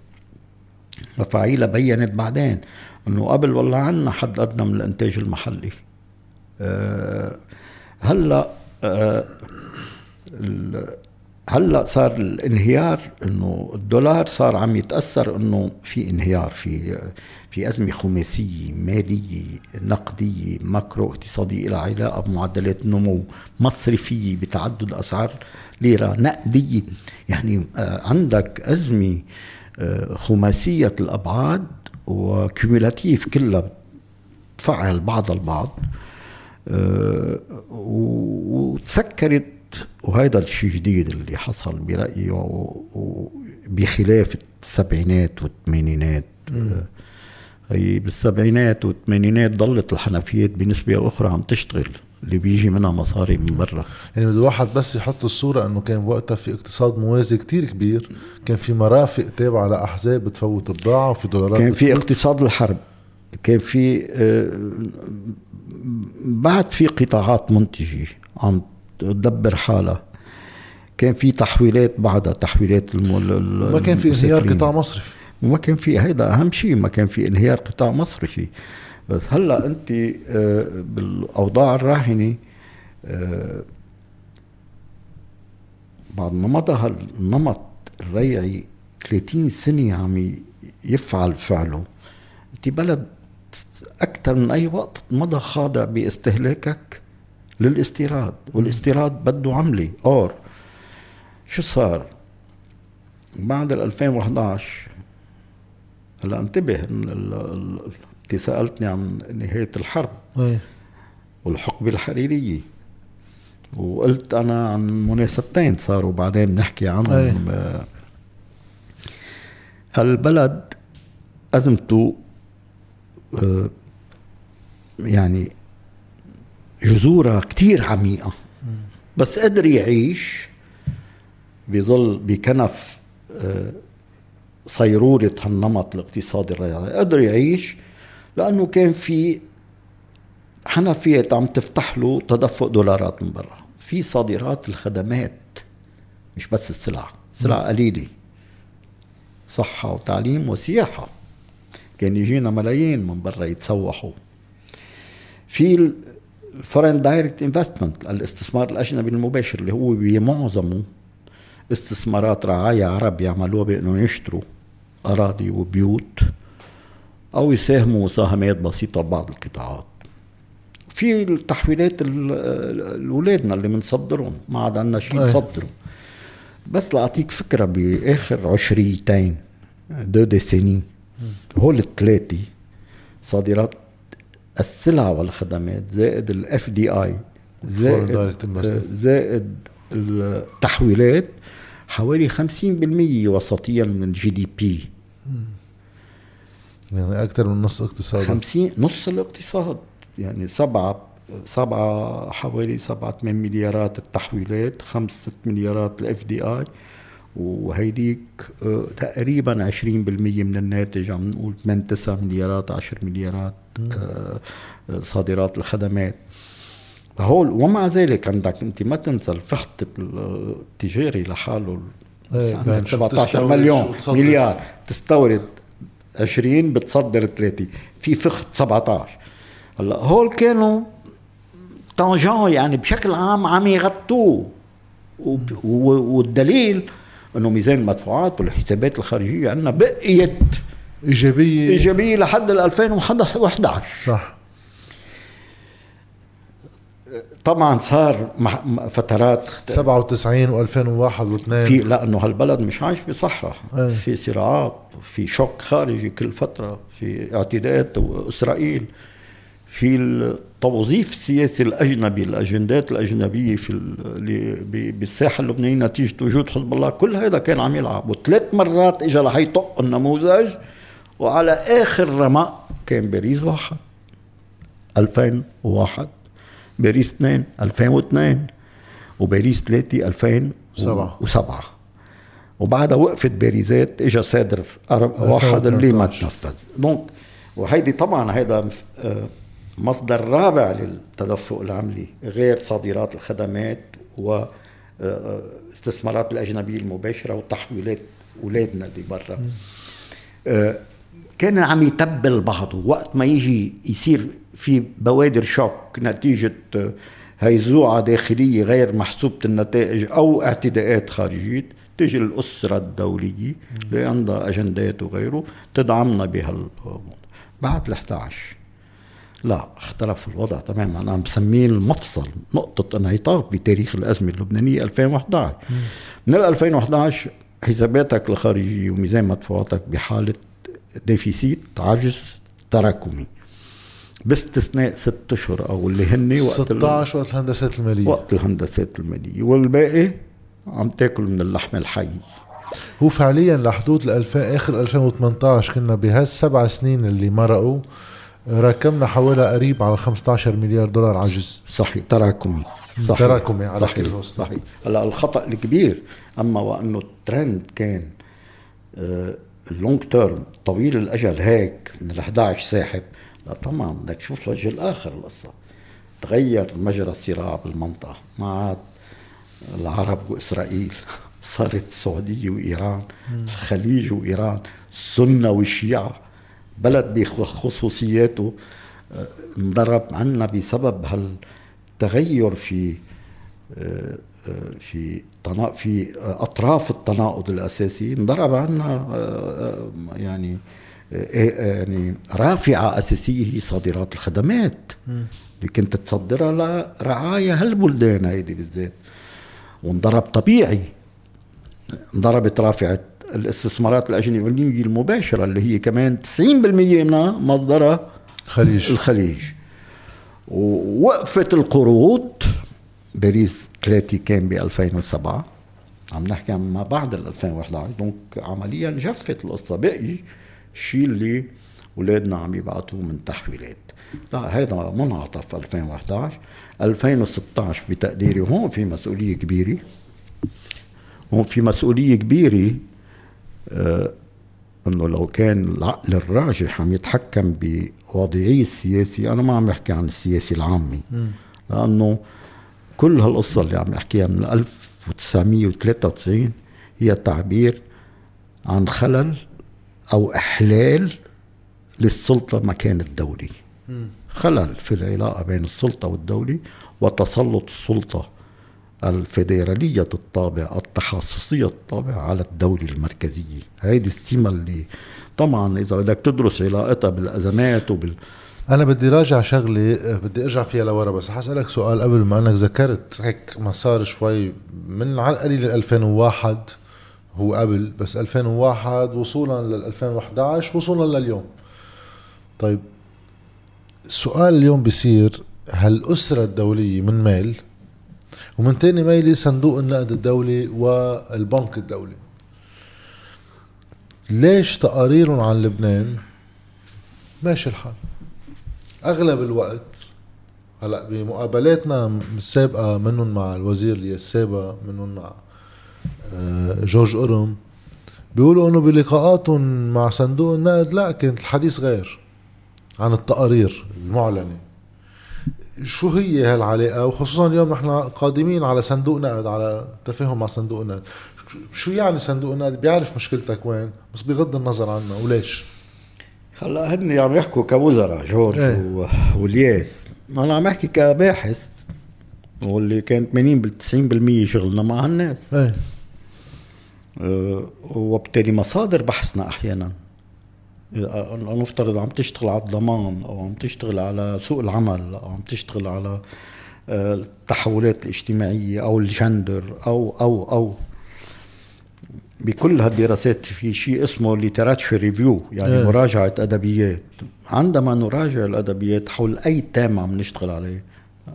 مفاعيلها بينت بعدين إنه قبل والله عنا حد أدنى من الإنتاج المحلي آه، هلأ آه، هلا صار الانهيار إنه الدولار صار عم يتأثر إنه في انهيار في في أزمة خماسية مالية نقدية macro اقتصادية لها علاقة بمعدلات النمو مصرفية بتعدد أسعار ليرة نقدية. يعني آه، عندك أزمة آه، خماسية الأبعاد و cumulative كلها تفعل بعض البعض. آه، وتسكرت وهيدا الشيء جديد اللي حصل برأيي بخلاف السبعينات والثمانينات. آه، هي بالسبعينات والثمانينات ضلت الحنفيات بنسبة أخرى عم تشتغل اللي بيجي منها مصاري من برا. يعني بده واحد بس يحط الصورة إنه كان وقتها في اقتصاد موازي كتير كبير كان في مرافق تابعة لأحزاب بتفوت بضاعة وفي دولارات كان في. اقتصاد الحرب. كان في آه، بعد في قطاعات منتجة عم تدبر حالها. كان في تحويلات بعدها تحويلات الم... ال- ما كان في انهيار. قطاع مصرفي ما كان في هيدا أهم شيء ما كان في انهيار قطاع مصرفي. بس هلأ أنت آه، بالأوضاع الراهنة آه، بعد ما مضى هالنمط الريعي 30 سنة عم يفعل فعله أنت بلد أكثر من أي وقت مضى خاضع باستهلاكك للاستيراد والاستيراد بده عملة أور. شو صار؟ بعد ال 2011 هلا انتبه انت سألتني عن نهاية الحرب إيه والحقبة الحريرية وقلت أنا عن مناسبتين صاروا بعدين بنحكي عنهم. آه، هالبلد أزمته يعني جذورها كتير عميقة. بس قدر يعيش بظل بكنف آه، صيرورة هالنمط الاقتصادي الرياضي. قدر يعيش لأنه كان في حنفيات عم تفتح له تدفق دولارات من برا. في صادرات الخدمات مش بس السلع سلع قليلة صحة وتعليم وسياحة. كان يجينا ملايين من برا يتسوحوا. في ال foreign direct investment الاستثمار الأجنبي المباشر اللي هو بمعظمه استثمارات رعايا عرب يعملوها بانه يشتروا أراضي وبيوت أو يساهموا مساهمات بسيطة ببعض القطاعات. في التحويلات الاولادنا اللي بنصدرهم ما عاد عندنا شيء نصدره. بس لأعطيك فكرة بآخر عشريتين deux décennies. هول الثلاثه صادرات السلع والخدمات زائد ال FDI زائد زائد التحويلات حوالي 50% وسطيا من ال GDP يعني أكثر من نص اقتصاد 50 نص الاقتصاد. يعني سبعة سبعة حوالي سبعة ثمان مليارات التحويلات خمس ست مليارات ال FDI وهيديك آه، تقريبا 20% من الناتج عم نقول 8 9 مليارات 10 مليارات آه، صادرات الخدمات. هول ومع ذلك عندك أنت ما تنسى الفخت التجاري لحاله. إيه عندك 17 مليون مليار. تستورد 20 بتصدر 30 في فخت 17 هلأ هول كانوا طنجان يعني بشكل عام عم يغطوه. والدليل أنه ميزان المدفوعات والحسابات الخارجية عندنا بقيت إيجابية. إيجابية لحد 2011 صح. طبعا صار فترات 97 و2001 و2 في لأنه هالبلد مش عايش في صحراء. إيه. في صراعات في شوك خارجي كل فترة في اعتداءات اسرائيل في التوظيف السياسي الأجنبي الأجندات الأجنبية في بالساحة اللبنانية نتيجة وجود حزب الله. كل هذا كان عم يلعب. وثلاث مرات اجى لحيطق النموذج وعلى آخر رمق كان باريس واحد. 2001 باريس اثنين. 2002 وباريس ثلاثة. 2007 وبعدها وقفت باريزات اجى صادر واحد اللي ما تنفذ. دونك وهيدي طبعا هيدا آه، مصدر رابع للتدفق العملي غير صادرات الخدمات واستثمارات آه، الأجنبية المباشرة وتحويلات أولادنا اللي برا آه، كان عم يتبل بعضه وقت ما يجي يصير في بوادر شوك نتيجة آه، هيزوعة داخلية غير محسوبة النتائج أو اعتداءات خارجية تيجي الأسرة الدولية اللي عندها أجندات وغيره تدعمنا بهال بعد ال 11 لا اختلف الوضع تماما. أنا بسميه المفصل نقطة انعطاف بتاريخ الأزمة اللبنانية 2011 م. من 2011 حساباتك الخارجية وميزان مدفوعاتك بحالة ديفيسيت عجز تراكمي. باستثناء ست أشهر أو اللي هن وقت 16 وقت الهندسات المالية. وقت الهندسات المالية. والباقي عم تاكل من اللحم الحي. هو فعليا لحدود 2000 آخر 2018 كنا بهالسبع سنين اللي مرقوا راكمنا حوالي قريب على 15 مليار دولار عجز صحيح تراكمي صحيح. تراكمي على صحيح كل صحيح. هلا الخطأ الكبير أما وأنه الترند كان اللونج تيرم طويل الأجل هيك من ال 11 ساحب. لا طبعا بدك تشوف الوجه الآخر القصة. تغير مجرى الصراع بالمنطقة. ما عاد العرب وإسرائيل صارت السعوديه وإيران الخليج وإيران السنة والشيعه بلد بخصوصياته آه، انضرب عنا بسبب هالتغير في آه، آه، في في أطراف التناقض الأساسي انضرب عنا يعني يعني رافعة أساسية هي صادرات الخدمات. اللي كنت تصدرها لرعايا هالبلدان هيدي بالذات. وانضرب طبيعي. انضربت رافعة الاستثمارات الأجنبية المباشرة اللي هي كمان 90% منها مصدرها الخليج الخليج. ووقفت القروض باريس 3 كان ب 2007 عم نحكي عن ما بعد ال 2011 دونك عمليا جفت القصة. بقي الشيء اللي أولادنا عم يبعثوه من تحويلات. لا هذا منعطف 2011 2016 بتقديري. هون في مسؤولية كبيرة. هون في مسؤولية كبيرة إنه لو كان العقل الراجح عم يتحكم بوضعي السياسي أنا ما عم بحكي عن السياسي العامي. لأنه كل هالقصة اللي عم أحكيها من 1993 هي تعبير عن خلل أو إحلال للسلطة مكان الدولي. خلل في العلاقة بين السلطة والدولة وتسلط السلطة الفيدرالية الطابع التخصصية الطابع على الدولة المركزية. هيدي السمة اللي طبعا إذا بدك تدرس علاقتها بالأزمات وبال أنا بدي راجع شغله بدي أرجع فيها لورا بس حسألك سؤال قبل ما أنك ذكرت هيك مسار شوي من على القليل 2001 هو قبل بس 2001 وصولا لل 2011 وصولا لليوم. طيب السؤال اليوم بيصير هل الأسرة الدولية من ميل ومن تاني ميلي صندوق النقد الدولي والبنك الدولي. ليش تقاريرهم عن لبنان ماشي الحال؟ أغلب الوقت هلا بمقابلاتنا السابقة منهم مع الوزير السابق منهم مع آه، جورج أورم بيقولوا إنه بلقاءاتهم مع صندوق النقد لا كانت الحديث غير عن التقارير المعلنة. شو هي هالعلاقة؟ وخصوصا اليوم نحن قادمين على صندوق نقد على تفاهم مع صندوق النقد شو يعني صندوق النقد بيعرف مشكلتك وين بس بغض النظر عنها وليش؟ هلا هن عم يحكوا كوزراء جورج إيه. والياس. أنا عم أحكي كباحث واللي كان 80 بال 90% شغلنا مع الناس إيه. أه وبالتالي مصادر بحثنا أحيانا. نفترض عم تشتغل على الضمان أو عم تشتغل على سوق العمل أو عم تشتغل على آه، التحولات الاجتماعية أو الجندر أو أو أو بكل هالدراسات في شيء اسمه literature review يعني yeah. مراجعة أدبيات عندما نراجع الأدبيات حول أي thème عم نشتغل عليه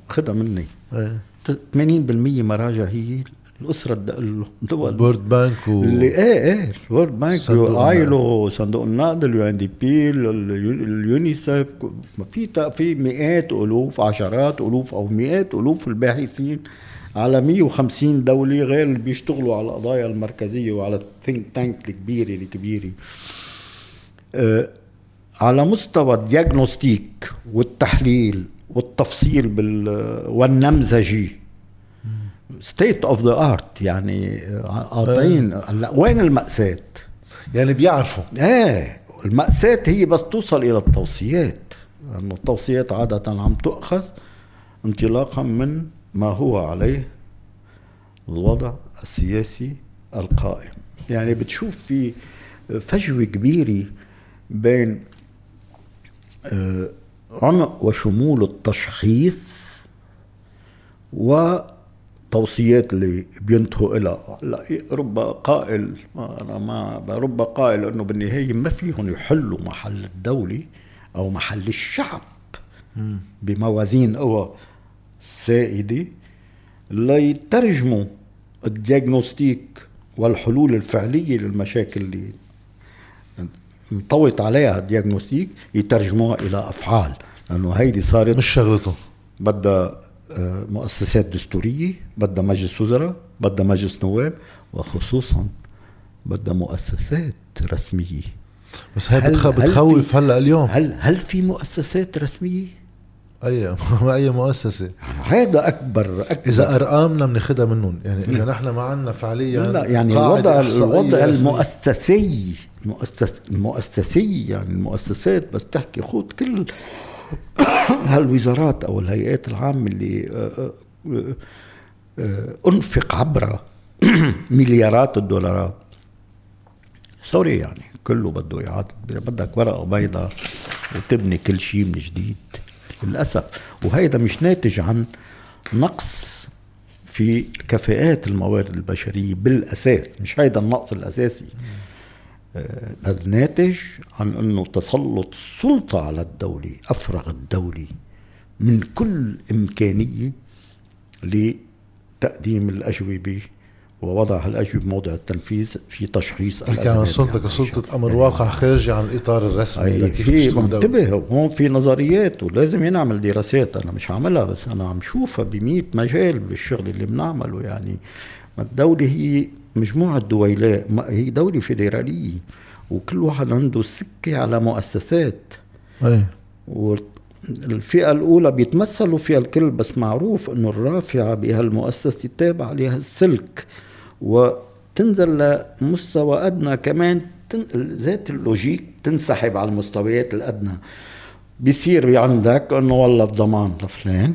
خدها مني yeah. 80% مراجع هي الأسرة الدول ال World Bank و... اللي إيه إيه ال World Bank ILO صندوق النقد. ال UNDP اليونيسيف في في مئات ألوف عشرات ألوف أو مئات ألوف الباحثين على 150 دولة غير اللي بيشتغلوا على القضايا المركزية وعلى ال think tank الكبيرة الكبيرة أه على مستوى ال diagnostic والتحليل والتفصيل بال والنمذجي. state of the art يعني قاطعين هلا وين المأساة؟ يعني بيعرفوا. إيه المأساة هي بس توصل إلى التوصيات. لأنه التوصيات عادة عم تؤخذ انطلاقا من ما هو عليه الوضع السياسي القائم. يعني بتشوف في فجوة كبيرة بين آه، عمق وشمول التشخيص و التوصيات اللي بينتهوا لها رب قائل أنا ما رب قائل إنه بالنهاية ما فيهم يحلوا محل الدولة أو محل الشعب. بموازين قوى سائدة. ليترجموا الدياغنوستيك والحلول الفعلية للمشاكل اللي انطوت عليها الدياغنوستيك يترجموها إلى أفعال. لأنه هيدي صارت مش شغلته. بدها مؤسسات دستورية بدها مجلس وزراء بدها مجلس نواب وخصوصا بدها مؤسسات رسمية. بس هي بتخ... بتخوف هلأ اليوم؟ هل هل في مؤسسات رسمية؟ اي أي مؤسسة. هذا اكبر أكبر. إذا أرقامنا بناخذها منهم يعني إذا نحن ما عندنا فعليا لا يعني الوضع الوضع المؤسسي المؤسس المؤسسي يعني المؤسسات بس تحكي خذ كل هالوزارات أو الهيئات العامة اللي آه، آه، آه، أنفق عبر مليارات الدولارات. سوري يعني كله بده اعاده بدك ورقة بيضاء وتبني كل شيء من جديد للأسف. وهيدا مش ناتج عن نقص في كفاءات الموارد البشرية بالأساس. مش هيدا النقص الأساسي. الناتج عن أنه تسلط السلطة على الدولة أفرغ الدولة من كل إمكانية لتقديم الأجوبة ووضع الاجوبه بموضع التنفيذ في تشخيص الحكي عن السلطه كسلطة أمر واقع خارجي عن الإطار الرسمي كيف انتبه هون في نظريات ولازم ينعمل دراسات أنا مش عاملها بس أنا عم شوفها ب مجال بالشغل اللي بنعمله يعني. الدولة هي مجموعة دويلات هي دولة فيدرالية وكل واحد عنده سكة على مؤسسات. أي. الفئة الأولى بيتمثلوا فيها الكل بس معروف أنه الرافعة بهالمؤسسة تابعة لها السلك. وتنزل لمستوى أدنى كمان ذات اللوجيك تنسحب على المستويات الأدنى. بيصير عندك أنه والله الضمان لفلان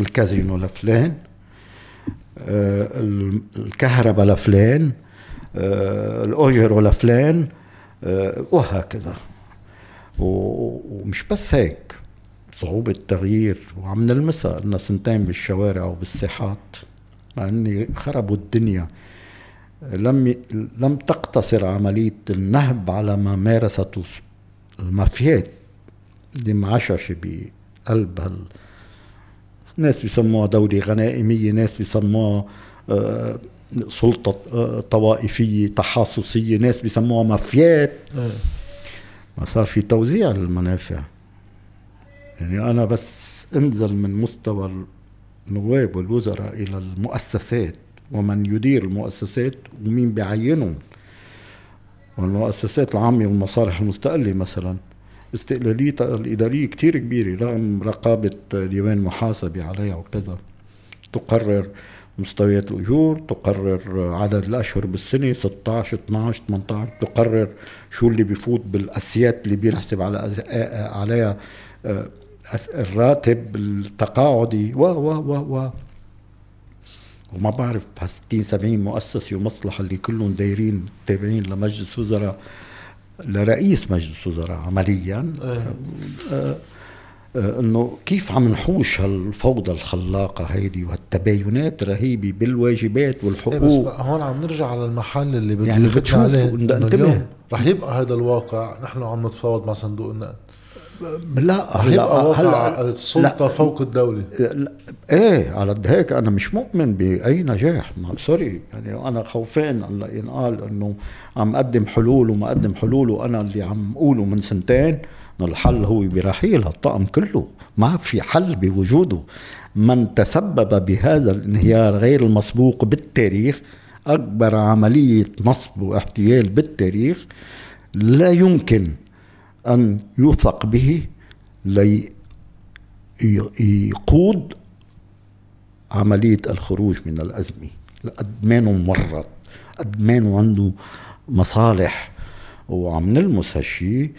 الكازينو لفلان الكهرباء لفلان آه، الأجر لفلان آه، وهكذا. ومش بس هيك صعوبة التغيير وعم نلمسها لنا سنتين بالشوارع وبالساحات مع إني خربوا الدنيا. لم لم تقتصر عملية النهب على ما مارسته المافيات. اللي معششة بقلب هال ناس بيسموها دولة غنائمية ناس بيسموها آه، سلطة آه، طوائفية تحاصصية ناس بيسموها مافيات. إيه. ما صار في توزيع للمنافع. يعني أنا بس انزل من مستوى النواب والوزراء إلى المؤسسات ومن يدير المؤسسات ومين بيعينهم والمؤسسات العامة والمصالح المستقلة مثلا. استقلاليتها الإدارية كتير كبيرة رغم رقابة ديوان محاسبة عليها وكذا. تقرر مستويات الأجور تقرر عدد الأشهر بالسنة 16 12 18 تقرر شو اللي بيفوت بالأسيات اللي بينحسب على عليها آه، الراتب التقاعدي و و و و. وما بعرف 60 70 مؤسسة ومصلحة اللي كلهم دايرين تابعين لمجلس وزراء لرئيس مجلس وزراء عمليا. أه. أه إنه كيف عم نحوش هالفوضى الخلاقة هيدي وهالتباينات الرهيبه بالواجبات والحقوق. إيه بس هون عم نرجع على المحل اللي بدنا يعني بتشوف انتبه. رح يبقى هذا الواقع نحن عم نتفاوض مع صندوق النقد. لا هلا السلطة لا. فوق الدولة؟ لا. إيه على هيك أنا مش مؤمن بأي نجاح. ما سوري. يعني أنا خوفان هلا ينقال إنه عم أقدم حلول وما أقدم حلول وأنا اللي عم أقوله من سنتين الحل هو برحيل هالطقم كله. ما في حل بوجوده. من تسبب بهذا الانهيار غير المسبوق بالتاريخ أكبر عملية نصب واحتيال بالتاريخ لا يمكن أن يوثق به ليقود عملية الخروج من الأزمة. أدمانه ممرض أدمانه عنده مصالح. وعم نلمس هالشي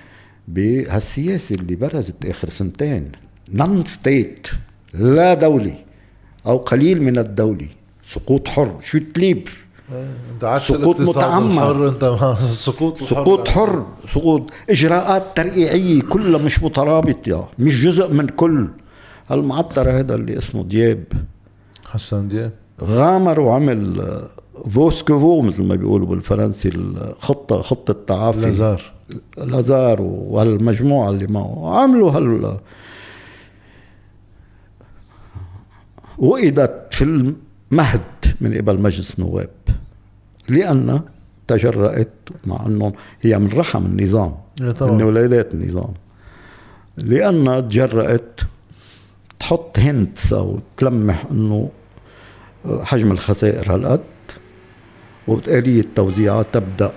بهالسياسة اللي برزت آخر سنتين. non-state لا دولي أو قليل من الدولي سقوط حر. chute libre سقوط متعمد. سقوط سقوط حر سقوط إجراءات ترقيعية كلها مش مترابطة. مش جزء من كل. هالمعطر هذا اللي اسمه دياب. حسن دياب. غامر وعمل vaut ce que vaut مثل ما بيقولوا بالفرنسي الخطة خطة تعافي. لازار. لازار وهالمجموعة اللي معه. عملوا هال وئدت في المهد من قبل مجلس النواب لأن تجرأت مع أنه هي من رحم النظام من ولادات النظام. لأن تجرأت تحط هنتس أو تلمح أنه حجم الخسائر هالقد وآلية توزيعها تبدأ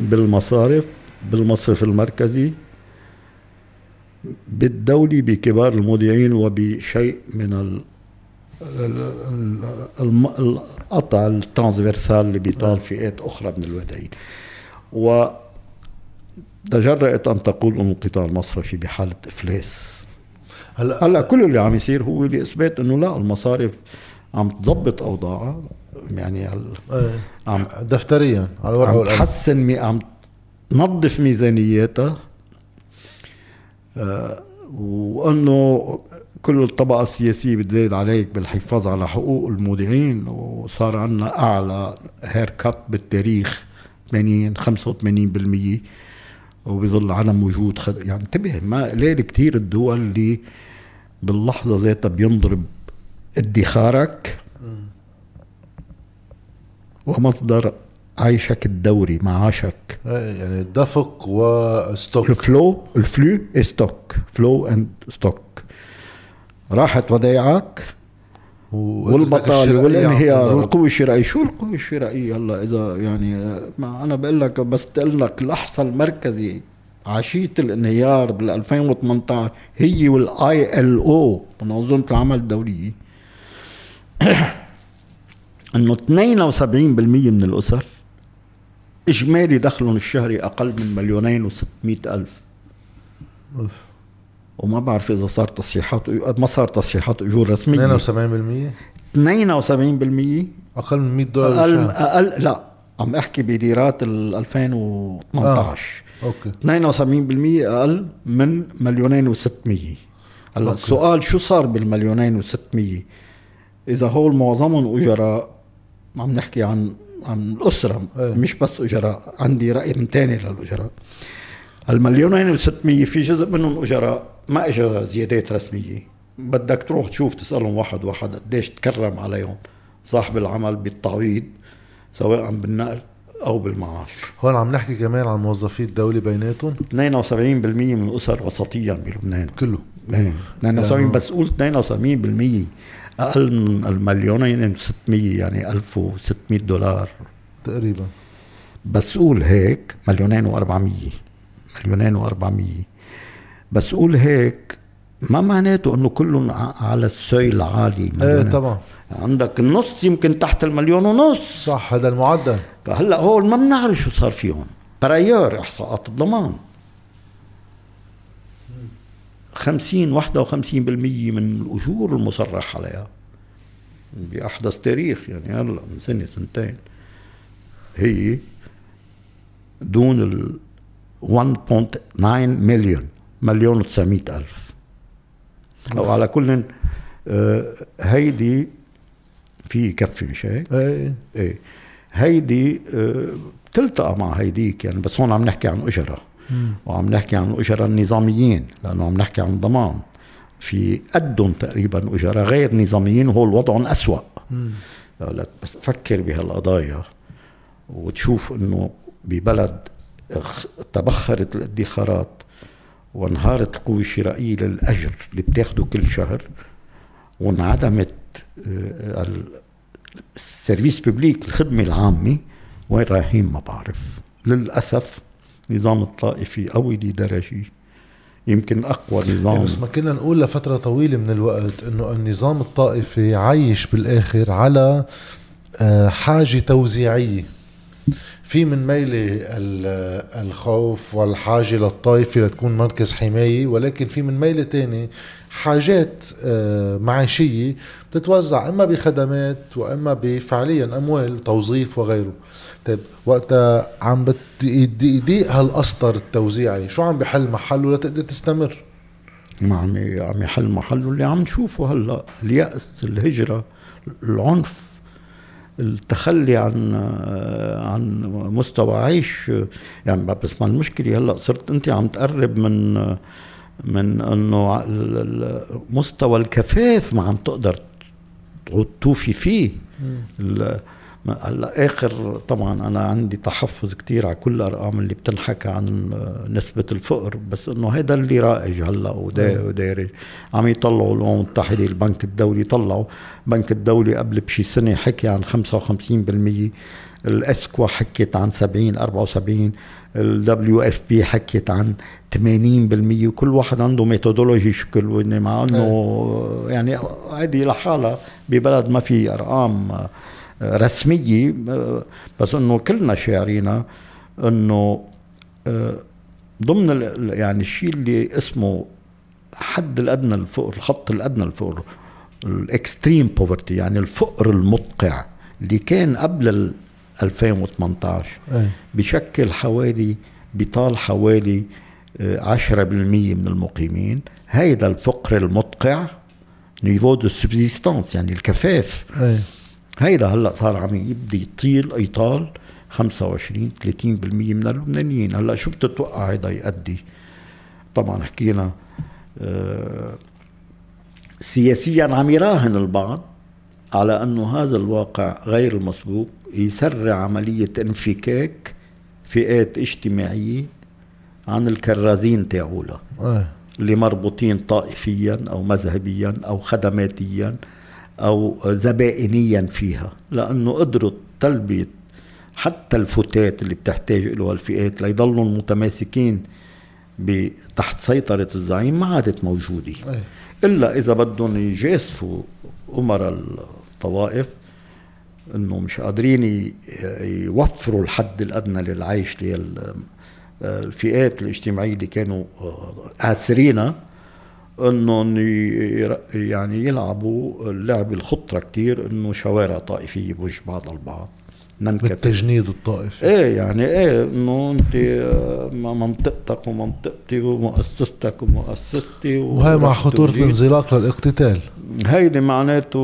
بالمصارف بالمصرف المركزي بالدولي بكبار المودعين وبشيء من القطع ال transversal اللي بيطال فئات أخرى من الودائين و تجرأت أن تقول إنه القطاع المصرفي بحالة إفلاس. هلا هلا كل اللي عم يصير هو لاثبات إنه لا المصارف عم تضبط أوضاعها. يعني هل إيه. عم دفتريا على الورقة عم تحسن عم تنظف ميزانياتها. آه وإنه كل الطبقة السياسية بتزايد عليك بالحفاظ على حقوق المودعين وصار عندنا أعلى هير كات بالتاريخ 80 85% وبظل عدم وجود خد... يعني انتبه ما قليل كثير الدول اللي باللحظة ذاتها بينضرب ادخارك ومصدر عيشك الدوري معاشك. يعني الدفق و stock ال flow ال flow stock flow and stock راحت ودايعك والبطاله والانهيار والقوة الشرائية شو القوة الشرائية هلا إذا يعني ما أنا بقول لك بس تقول لك الإحصاء المركزي. عشيه الانهيار بال 2018 هي والآي إل أو. منظمة العمل الدولية. إنه 72% من الأسر إجمالي دخلهم الشهري أقل من مليونين و600 ألف. وما بعرف إذا صار تصحيحات ما صار تصحيحات أجور رسمية. 72% 72% أقل من 100 دولار أقل بالشهر. أقل لا عم أحكي بليرات ال 2018 أوكي. 72% أقل من مليونين و600 هلا. السؤال شو صار بالمليونين و600 إذا هول معظمهم أجراء عم نحكي عن عن الأسرة إيه. مش بس أجراء. عندي رأي من تاني للأجراء. المليونين و600 في جزء منهم أجراء. ما اجى زيادات رسمية. بدك تروح تشوف تسألهم واحد واحد قديش تكرم عليهم. صاحب العمل بالتعويض سواء بالنقل أو بالمعاش. هون عم نحكي كمان عن موظفي الدولة بيناتهم. 72% من الاسر وسطيا بلبنان. كله. إيه. 72 لأنه- بس قلت 72% أقل من المليونين و600 يعني 1600 دولار. تقريبا. بس قول هيك مليونين و400 مليونين و400 بس قول هيك ما معناته إنه كلهم على السوي العالي إيه. طبعا. عندك النص يمكن تحت المليون ونص. صح هذا المعدل. فهلأ هول ما بنعرف شو صار فيهم. برايور إحصاءات الضمان. 50 51% من الأجور المصرح عليها. بأحدث تاريخ يعني هلأ من سنة سنتين. هي دون ال 1.9 مليون مليون و900 ألف. أو على كل آه، هيدي في يكفي مش هيك؟ إيه. إيه. هيدي آه، بتلتقى مع هيديك يعني بس هون عم نحكي عن أجرة. وعم نحكي عن الاجره النظاميين لأنه عم نحكي عن ضمان. في قدهم تقريبا أجرة غير نظاميين وهو الوضعهم أسوأ. لا بس تفكر بهالقضايا وتشوف إنه ببلد تبخرت الادخارات وانهارت القوة الشرائية للأجر اللي بتاخده كل شهر وانعدمت آه، ال- السيرفيس ببليك الخدمة العامة وين رايحين ما بعرف. للأسف نظام الطائفي قوي لدرجة يمكن إيه نظام. بس ما كنا نقول لفترة طويلة من الوقت إنه النظام الطائفي عايش بالآخر على آه، حاجة توزيعية. في من ميلة ال- الخوف والحاجة للطائفة لتكون مركز حماية ولكن في من ميلة تاني حاجات آه، معيشية بتتوزع إما بخدمات وإما بفعليا أموال توظيف وغيره. طيب وقتها عم بت- يضيق يضيق هالقسطر التوزيعي شو عم بحل محله لتقدر تستمر؟ ما عم عم يحل محله اللي عم نشوفه هلأ اليأس الهجرة العنف. التخلي عن عن مستوى عيش. يعني بس ما المشكلة هلأ صرت أنت عم تقرب من من إنه مستوى الكفاف ما عم تقدر توفي فيه. هلا آخر طبعا أنا عندي تحفظ كتير على كل الأرقام اللي بتنحكى عن نسبة الفقر بس إنه هذا اللي رائج هلا ودا- ودارج. عم يطلعوا الامم المتحده البنك الدولي طلعوا. البنك الدولي قبل بشي سنة حكي عن 55% الأسكوا حكت عن 70 74 ال WFP حكت عن 80% وكل واحد عنده methodology شكل مع إنه يعني هذه لحالها. ببلد ما في أرقام آه، رسمية آه، بس إنه كلنا شاعرين إنه آه، ضمن يعني الشيء اللي اسمه حد الأدنى الفقر الخط الأدنى الفقر ال extreme poverty يعني الفقر المدقع اللي كان قبل ال 2018 إيه بشكل حوالي بيطال حوالي آه، 10% من المقيمين. هيدا الفقر المدقع niveau de subsistance يعني الكفاف. إيه هيدا هلأ صار عم يبدي يطيل يطال 25 30% من اللبنانيين. هلأ شو بتتوقع هيدا يؤدي طبعا حكينا آه، سياسيا عم يراهن البعض على أنه هذا الواقع غير المسبوق يسرع عملية انفكاك فئات اجتماعية عن الكرازين تاعولها. إيه. اللي مربوطين طائفيا أو مذهبيا أو خدماتيا أو زبائنيا فيها لأنه قدروا تلبيه حتى الفتات اللي بتحتاج له الفئات ليضلوا متماسكين تحت سيطرة الزعيم ما عادت موجودة أي. إلا إذا بدهم يجاسفوا أمراء الطوائف إنه مش قادرين يوفروا الحد الأدنى للعيش للفئات الاجتماعية اللي كانوا آسرينها انهم يعني يلعبوا اللعب الخطرة كتير إنه شوارع طائفية بوجه بعض البعض. بالتجنيد الطائفي. إيه يعني إيه إنه أنت آه، منطقتك ومنطقتي ومؤسستك ومؤسستي وهي مع خطورة الانزلاق للاقتتال. هيدي معناته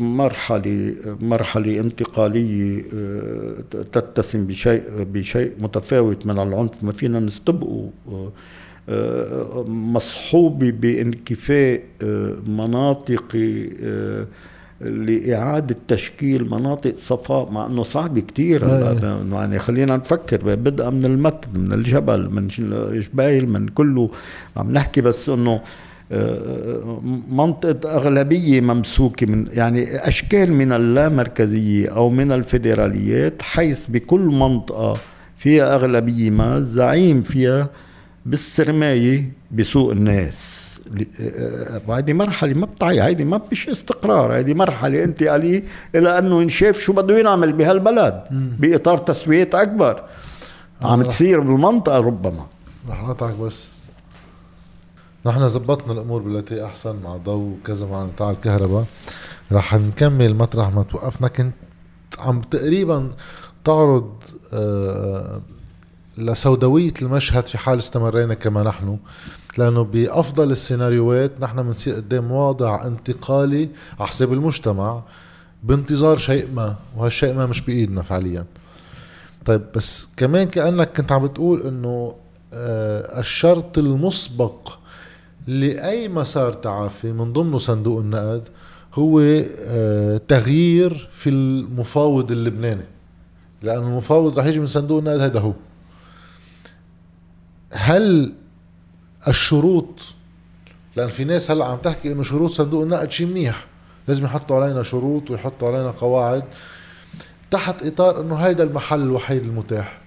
مرحلة مرحلة انتقالية آه، تتسم بشيء بشيء متفاوت من العنف. ما فينا نستبقوا آه، مصحوبه بانكفاء مناطق لإعادة تشكيل مناطق صفاء مع أنه صعب كتير يعني خلينا نفكر بدءا من المتن من الجبل من جبايل من كله. عم نحكي بس أنه آه، منطقة أغلبية ممسوكة من يعني أشكال من اللامركزية أو من الفيدراليات حيث بكل منطقة فيها أغلبية ما زعيم فيها بالسرماية بسوق الناس. وهذه مرحلة ما بتعي هيدي ما مش استقرار هيدي مرحلة انتقاليه إلى انه ينشاف شو بده ينعمل بهالبلد بإطار تسويات أكبر. عم تصير بالمنطقة ربما. رح اقطعك بس. نحن زبطنا الأمور بالتي أحسن مع ضوء وكذا مع قطاع الكهرباء. رح نكمل مطرح ما توقفنا. كنت عم تقريبا تعرض آه لسوداوية المشهد في حال استمرينا كما نحن لأنه بأفضل السيناريوهات نحن بنصير قدام وضع انتقالي على حساب المجتمع بانتظار شيء ما وهالشيء ما مش بإيدنا فعليا. طيب بس كمان كأنك كنت عم بتقول إنه آه الشرط المسبق لأي مسار تعافي من ضمنه صندوق النقد هو آه تغيير في المفاوض اللبناني. لأنه المفاوض رح يجي من صندوق النقد هذا هو. هل الشروط لأن في ناس هلا عم تحكي إنه شروط صندوق النقد شيء منيح. لازم يحطوا علينا شروط ويحطوا علينا قواعد تحت إطار إنه هيدا المحل الوحيد المتاح.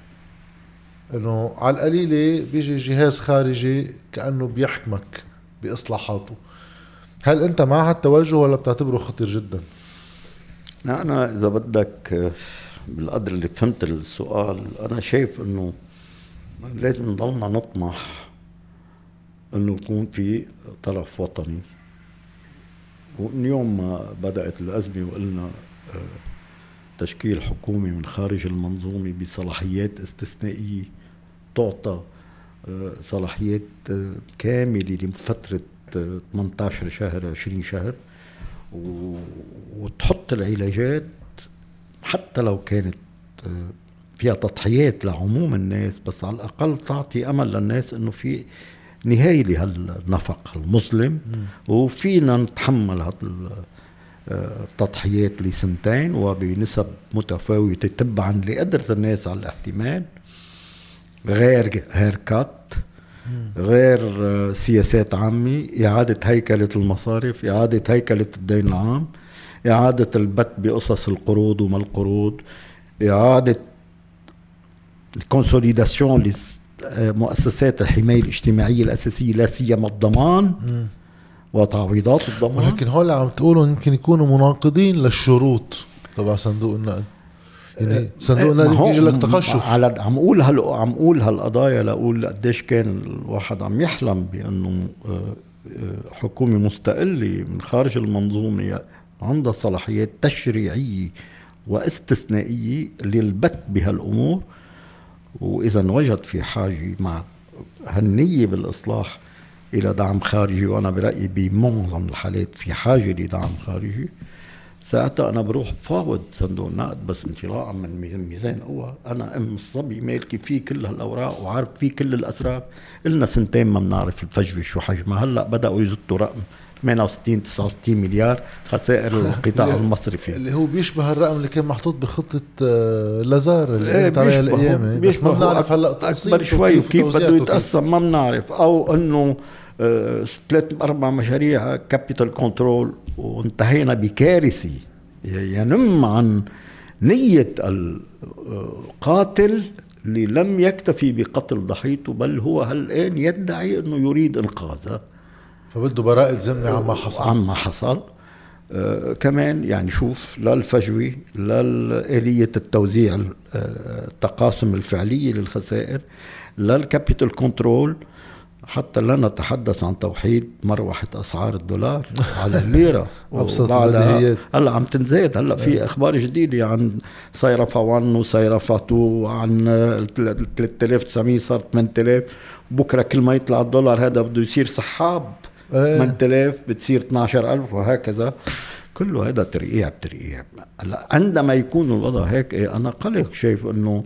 إنه على القليلة بيجي جهاز خارجي كأنه بيحكمك بإصلاحاته. هل أنت مع هالتوجه ولا بتعتبره خطير جدا؟ لا أنا إذا بدك بالقدر اللي فهمت السؤال أنا شايف إنه لازم نضلنا نطمح إنه يكون في طرف وطني. ومن يوم ما بدأت الأزمة وقلنا آه، تشكيل حكومه من خارج المنظومة بصلاحيات استثنائية تعطى آه، صلاحيات آه، كاملة لفتره 18 شهر 20 شهر. وتحط العلاجات حتى لو كانت فيها تضحيات لعموم الناس بس على الأقل تعطي أمل للناس إنه في نهاية لهالنفق المظلم. وفينا نتحمل هذا التضحيات لسنتين وبنسب متفاوتة تبعا لقدرة الناس على الاحتمال. غير هيركات غير سياسات عامة إعادة هيكلة المصارف إعادة هيكلة الدين العام إعادة البت بقصص القروض وما القروض إعادة الكونسوليداسيون مؤسسات الحماية الاجتماعية الأساسية لا سيما الضمان وتعويضات الضمان. ولكن هول عم تقولوا يمكن يكونوا مناقضين للشروط تبع صندوق النقد. يعني أه، صندوق النقد يجي لك تقشف على عم أقول هال عم أقول هالقضايا لأقول قديش كان الواحد عم يحلم بأنه حكومة مستقلة من خارج المنظومة عندها صلاحيات تشريعية واستثنائية للبت بهالأمور. وإذا وجد في حاجة مع هالنيه بالإصلاح إلى دعم خارجي وأنا برأيي بمعظم الحالات في حاجة لدعم خارجي ساعتها أنا بروح فاوض صندوق النقد بس انطلاقا من ميزان قوة. أنا أم الصبي مالكي فيه كل هالأوراق وعارف فيه كل الأسرار. لنا سنتين ما بنعرف الفجوة شو حجمها. هلأ بدأوا يزتوا رقم. 68 69 مليار خسائر القطاع المصرفي. اللي هو بيشبه الرقم اللي كان محطوط بخطة آه، لازار اللي إيه عليها الأيام. بس ما بنعرف هلأ أكبر شوي وكيف بده يتقسم ما بنعرف. أو إنه آه، ثلاث أربع مشاريع capital control وانتهينا بكارثه ينم عن نية القاتل اللي لم يكتفي بقتل ضحيته بل هو الآن يدعي أنه يريد إنقاذها فبده براءة ذمة عما حصل. عما حصل. آه كمان يعني شوف لا الفجوة لا آلية التوزيع آه، التقاسم الفعلية للخسائر لا ال capital control. حتى لا نتحدث عن توحيد مروحة أسعار الدولار على الليرة. أبسط هلأ عم تنزاد. هلأ في أخبار جديدة عن صيرفة 1 وصيرفة 2 عن 3900 صارت 8000 بكرة كل ما يطلع الدولار هذا بده يصير سحاب. 8000 بتصير 12000 وهكذا. كله هذا ترقيع بترقيع هلا عندما يكون الوضع هيك إيه، أنا قلق شايف إنه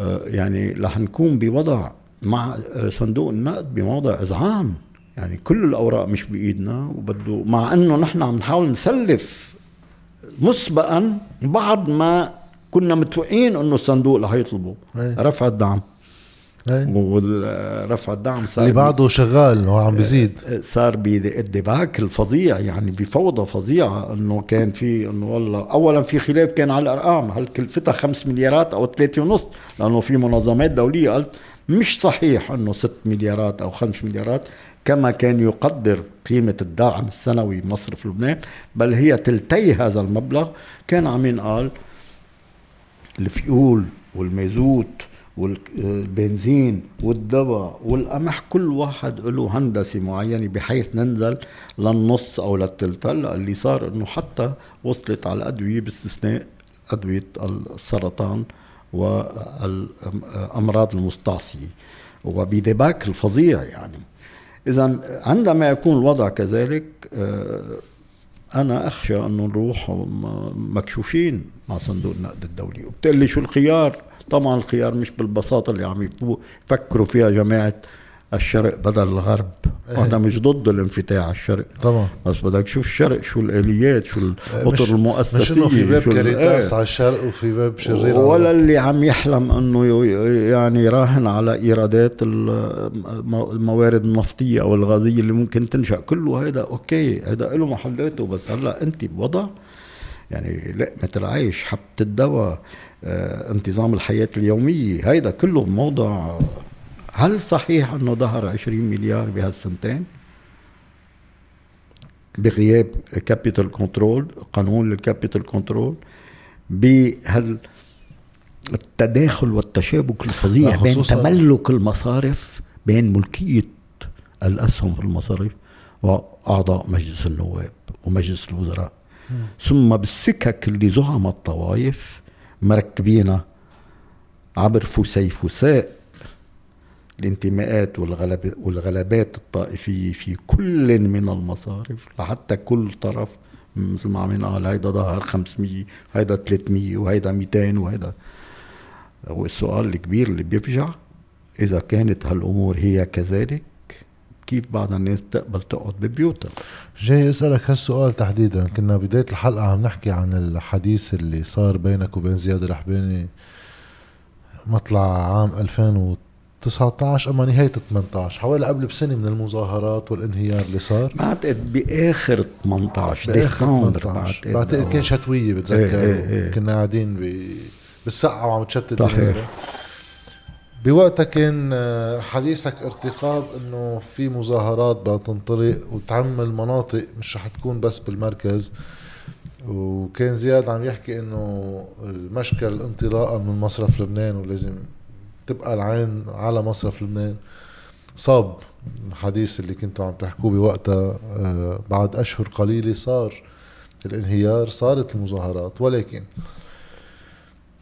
آه، يعني رح نكون بوضع مع صندوق النقد بموضع اذعان يعني كل الأوراق مش بإيدنا وبده مع إنه نحن عم نحاول نسلف مسبقا بعد ما كنا متفقين إنه الصندوق رح يطلبه. رفع الدعم. ورفع الدعم صار اللي بعده شغال هو عم بيزيد صار بالدباك الفظيع يعني بفوضى فظيعة إنه كان في إنه والله اولا في خلاف كان على الأرقام هل كلفتها 5 مليارات أو 3 ونص؟ لأنه في منظمات دولية قالت مش صحيح إنه 6 مليارات أو 5 مليارات كما كان يقدر قيمة الدعم السنوي مصرف لبنان بل هي تلتي هذا المبلغ. كان عم ينقال الفيول والمازوت والبنزين والدواء والقمح كل واحد له هندسة معينة بحيث ننزل للنص أو للثلث هلأ اللي صار إنه حتى وصلت على الادويه باستثناء أدوية السرطان والأمراض المستعصية وبدباك الفظيع يعني. اذا عندما يكون الوضع كذلك آه، أنا أخشى إنه نروح مكشوفين مع صندوق النقد الدولي. وبالتالي شو الخيار؟ طبعا الخيار مش بالبساطة اللي عم يفكروا فيها جماعة الشرق بدل الغرب. إيه. أنا مش ضد الانفتاح على الشرق. طبعا. بس بدك تشوف الشرق شو الآليات شو الاطر المؤسسيه مش إنه في باب كاريتاس إيه. على الشرق وفي باب شرير ولا اللي عم يحلم إنه يعني يراهن على إيرادات الموارد النفطية أو الغازية اللي ممكن تنشأ. كله هذا okay هذا له محلاته. بس هلأ انت بوضع يعني لقمة العيش حبة الدواء. انتظام الحياة اليومية. هيدا كله موضع هل صحيح إنه ظهر 20 مليار بهالسنتين؟ بغياب capital control قانون لل capital control بهال التداخل والتشابك الفظيع بين تملك المصارف بين ملكية الأسهم في المصارف وأعضاء مجلس النواب ومجلس الوزراء. ثم بالسكك اللي زعم الطوائف مركبينها عبر فسيفساء الانتماءات والغلبات الطائفية في كل من المصارف لحتى كل طرف مثل ما عم ينقال هيدا ظهر 500 هيدا 300 وهيدا 200 وهيدا. هو السؤال الكبير اللي بيفجع إذا كانت هالأمور هي كذلك؟ كيف بعض الناس بتقبل تقعد ببيوتها؟ جاي أسألك هالسؤال تحديدا. كنا بداية الحلقة عم نحكي عن الحديث اللي صار بينك وبين زياد الرحباني مطلع عام 2000 19 أما نهاية 18 حوالي قبل بسنة من المظاهرات والانهيار اللي صار. بعتقد بآخر 18 ديسمبر بعتقد. بعتقد كان شتوية بتذكر. إيه إيه إيه. كنا قاعدين بالسقعه وعم تشتت صحيح. بوقتها كان آه، حديثك ارتقاب إنه في مظاهرات بدها تنطلق وتعمل مناطق مش رح تكون بس بالمركز. وكان زياد عم يحكي إنه المشكل انطلاقا من مصرف لبنان ولازم تبقى العين على مصرف لبنان. صاب الحديث اللي كنتوا عم تحكوه بوقتها آه، بعد أشهر قليلة صار الانهيار صارت المظاهرات. ولكن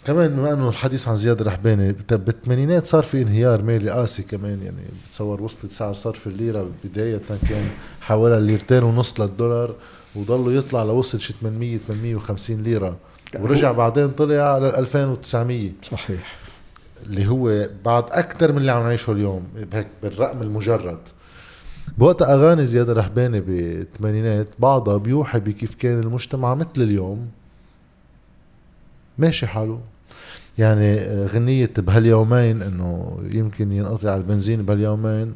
كمان بما إنه الحديث عن زياد الرحباني بالثمانينات صار في انهيار مالي قاسي كمان يعني بتصور وصلت سعر صرف الليرة بداية كان حوالي ليرتين ونص للدولار وضلوا يطلع لوصل شي 800 850 ليرة. ورجع بعدين طلع على 2900 صحيح. اللي هو بعد أكثر من اللي عم نعيشه اليوم بهيك بالرقم المجرد. بوقت أغاني زياد الرحباني بالثمانينات بعضها بيوحي بكيف كان المجتمع مثل اليوم. ماشي حاله. يعني غنية بهاليومين إنه يمكن ينقطع البنزين بهاليومين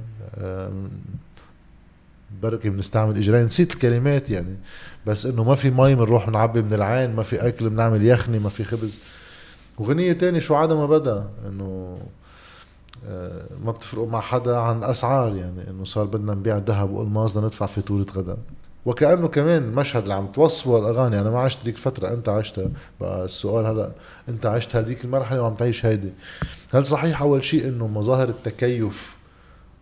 بركي بنستعمل اجرين نسيت الكلمات يعني بس إنه ما في مي بنروح بنعبي من العين ما في أكل بنعمل يخني ما في خبز. وغنية تاني شو عادة ما بدأ إنه آه، ما بتفرقوا مع حدا عن أسعار يعني إنه صار بدنا نبيع ذهب والماس ندفع فاتورة غدا. وكأنه كمان المشهد اللي عم توصفه الأغاني. أنا ما عشت ديك الفترة أنت عشتها. بقى السؤال هلأ أنت عشت هذيك المرحلة وعم تعيش هيدي. هل صحيح أول شيء إنه مظاهر التكيف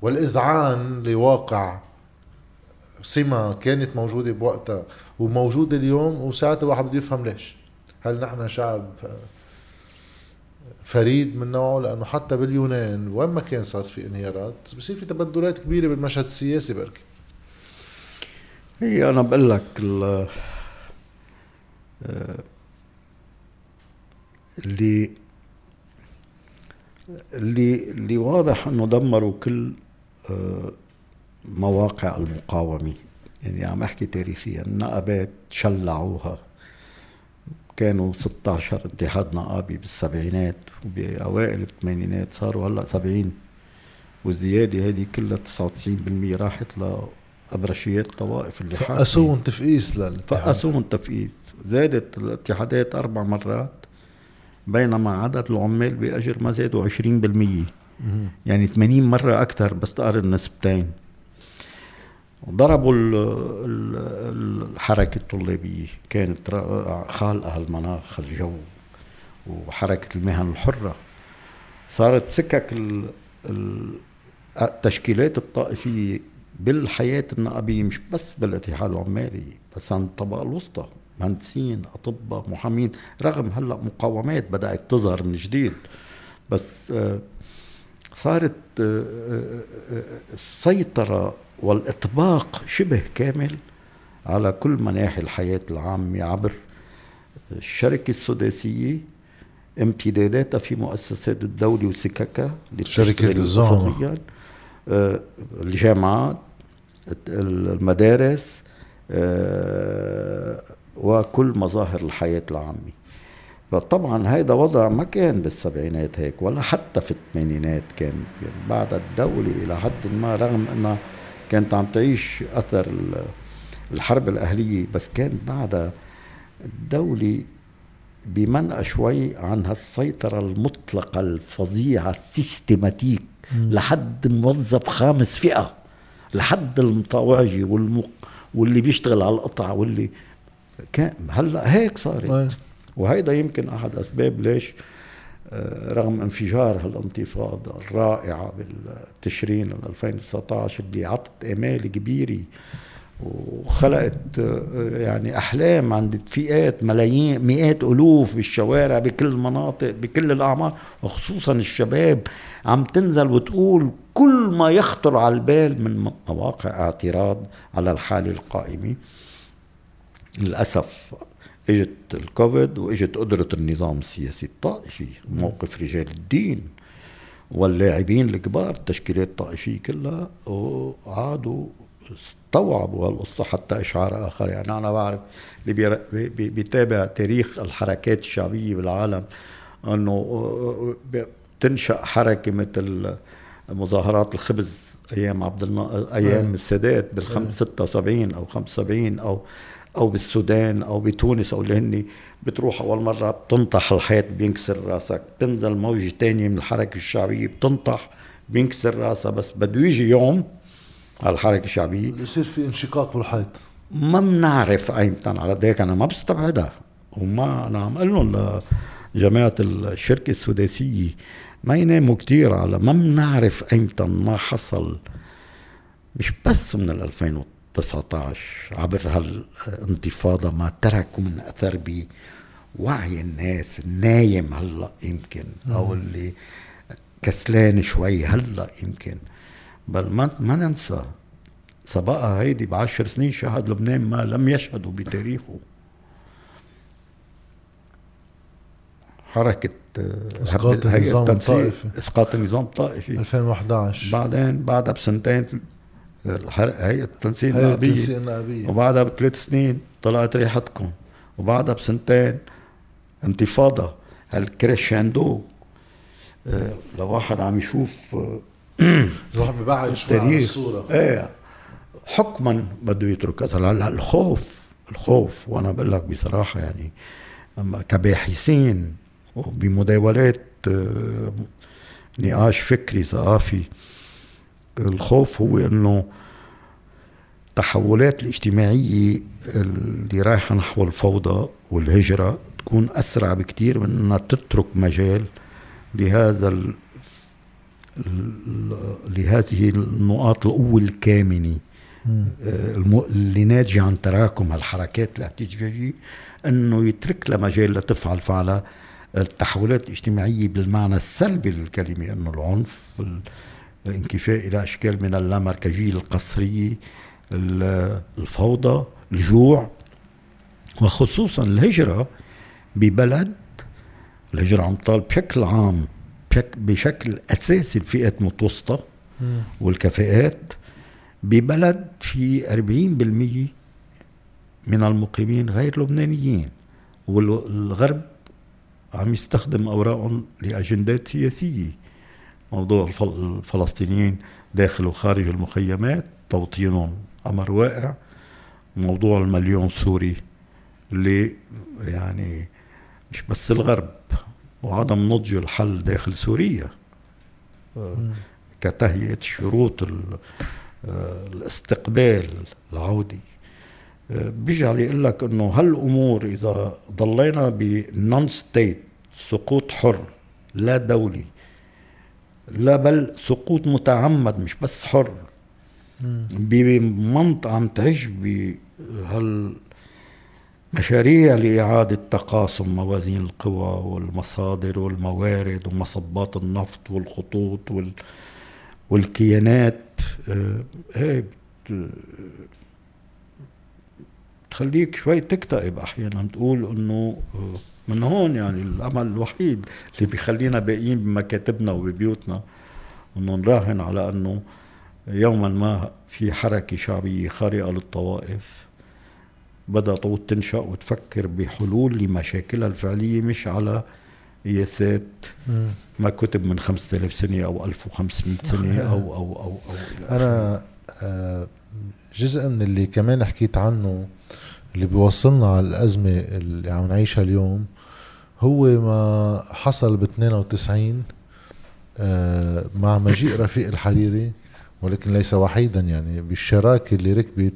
والإذعان لواقع سمة كانت موجودة بوقتها وموجودة اليوم وساعتها الواحد بده يفهم ليش؟ هل نحن شعب فريد من نوعه؟ لأنه حتى باليونان وين ما كان صار في انهيارات بصير في تبدلات كبيرة بالمشهد السياسي بركي هي أنا بقول لك اللي اللي اللي واضح إنه دمروا كل آه، مواقع المقاومة. يعني عم أحكي تاريخيا النقبات شلعوها. كانوا 16 اتحاد نقابي بالسبعينات وبأوائل الثمانينات صاروا هلأ 70 والزيادة هذه كلها 99% راحت لأبرشيات الطوائف اللي فقسوهم تفقيس للاتحاد فقسوهم تفقيس. زادت الاتحادات أربع مرات بينما عدد العمال بأجر ما زادوا 20% يعني 80 مرة أكثر بس تقارن النسبتين. ضربوا الحركة الطلابية. كانت خالقة المناخ الجو وحركة المهن الحرة. صارت سكك التشكيلات الطائفية بالحياة النقابية مش بس بالاتحاد العمالي بس عند الطبقة الوسطى مهندسين أطباء محامين. رغم هلأ مقاومات بدأت تظهر من جديد بس آه، صارت آه، آه، السيطرة والإطباق شبه كامل على كل مناحي الحياة العامة عبر الشركة السداسية امتداداتها في مؤسسات الدولة وسككها شركة الزعماء آه، الجامعات المدارس آه، وكل مظاهر الحياة العامة. فطبعا هيدا وضع ما كان بالسبعينات هيك ولا حتى في الثمانينات كانت. يعني بعد الدولة إلى حد ما رغم أنها كانت عم تعيش أثر الحرب الأهلية بس كانت بعدها الدولة بمنأى شوي عن هالسيطرة المطلقة الفظيعة السيستماتيك لحد موظف خامس فئة لحد المطاوعجي والمق واللي بيشتغل على القطع واللي كان هلأ هيك صارت. وهيدا يمكن أحد أسباب ليش آه، رغم انفجار هالانتفاضة الرائعة بالتشرين 2019 اللي عطت آمال كبيرة وخلقت يعني أحلام عند فئات ملايين مئات ألوف بالشوارع بكل المناطق بكل الأعمار وخصوصا الشباب عم تنزل وتقول كل ما يخطر على البال من مواقع اعتراض على الحالة القائمة. للأسف إجت الكوفيد وإجت قدرة النظام السياسي الطائفي موقف رجال الدين واللاعبين الكبار التشكيلات الطائفية كلها وعادوا استوعبوا هالقصة حتى إشعار آخر. يعني أنا بعرف اللي بيتابع تاريخ الحركات الشعبية بالعالم أنه تنشأ حركة مثل مظاهرات الخبز أيام عبد النا... أيام السادات بال 76 أو 75 أو أو بالسودان أو بتونس أو اللي هن بتروح أول مرة بتنطح الحيط بينكسر راسك. بتنزل موجة تانية من الحركة الشعبية بتنطح بينكسر راسها. بس بده يجي يوم على الحركة الشعبية. يصير في انشقاق بالحيط. ما بنعرف ايمتى على ذيك أنا ما بستبعدها. وما أنا عم أقول لهم لجماعة الشركة السداسية ما يناموا كثير على ما بنعرف ايمتى ما حصل. مش بس من ال 2000 19 عبر هالانتفاضة ما تركوا من أثر بوعي الناس النايم هلأ يمكن أو اللي كسلان شوي هلأ يمكن. بل ما ما ننسى سبقها هيدي بعشر سنين شهد لبنان ما لم يشهدوا بتاريخه. حركة إسقاط النظام الطائفي. إسقاط النظام الطائفي. 2011 بعدين بعدها بسنتين هيئة التنسيق النقابيه وبعدها بثلاث سنين طلعت ريحتكم. وبعدها بسنتين انتفاضة هالكريشاندو آه لو واحد عم يشوف آه اذا واحد ببعد شوي عن الصورة. إيه. حكما بده يترك. اثر هلا الخوف الخوف وأنا بقول لك بصراحة يعني كباحثين وبمداولات نقاش فكري ثقافي الخوف هو إنه التحولات الاجتماعية اللي رايحة نحو الفوضى والهجرة تكون أسرع بكتير من أنها تترك مجال لهذا. لهذه النقاط القوة الكامنة. آه، اللي ناتجة عن تراكم الحركات الاحتجاجية أنه يترك لها مجال لتفعل فعلها التحولات الاجتماعية بالمعنى السلبي للكلمة أنه العنف الانكفاء إلى أشكال من اللامركزية القسرية الفوضى الجوع وخصوصا الهجرة ببلد الهجرة عم طال بشكل عام بشكل أساسي الفئات المتوسطة والكفاءات ببلد في 40% من المقيمين غير لبنانيين. والغرب عم يستخدم أوراقهم لأجندات سياسية. موضوع الفلسطينيين داخل وخارج المخيمات توطينهم أمر واقع. موضوع المليون سوري اللي يعني مش بس الغرب وعدم نضج الحل داخل سوريا. كتهيئة شروط الاستقبال العودي. بيجعل يقول لك إنه هالأمور إذا ضلينا ب non-state سقوط حر لا دولي لا بل سقوط متعمد مش بس حر بمنطقة عم تعج بهال مشاريع لإعادة تقاسم موازين القوى والمصادر والموارد ومصبات النفط والخطوط وال والكيانات. آه هي تخليك شوي تكتئب أحيانا. تقول إنه آه من هون يعني الأمل الوحيد اللي بيخلينا باقيين بمكاتبنا وببيوتنا إنه نراهن على إنه يوما ما في حركة شعبية خارقة للطوائف. بدأ تعود تنشأ وتفكر بحلول لمشاكلها الفعلية مش على قياسات ما كتب من 5000 سنة أو 1500 سنة أو أو أو, أو, أو أنا آه، جزء من اللي كمان حكيت عنه اللي بيوصلنا على الأزمة اللي عم نعيشها اليوم هو ما حصل ب 92 آه، مع مجيء رفيق الحريري. ولكن ليس وحيدا يعني بالشراكة اللي ركبت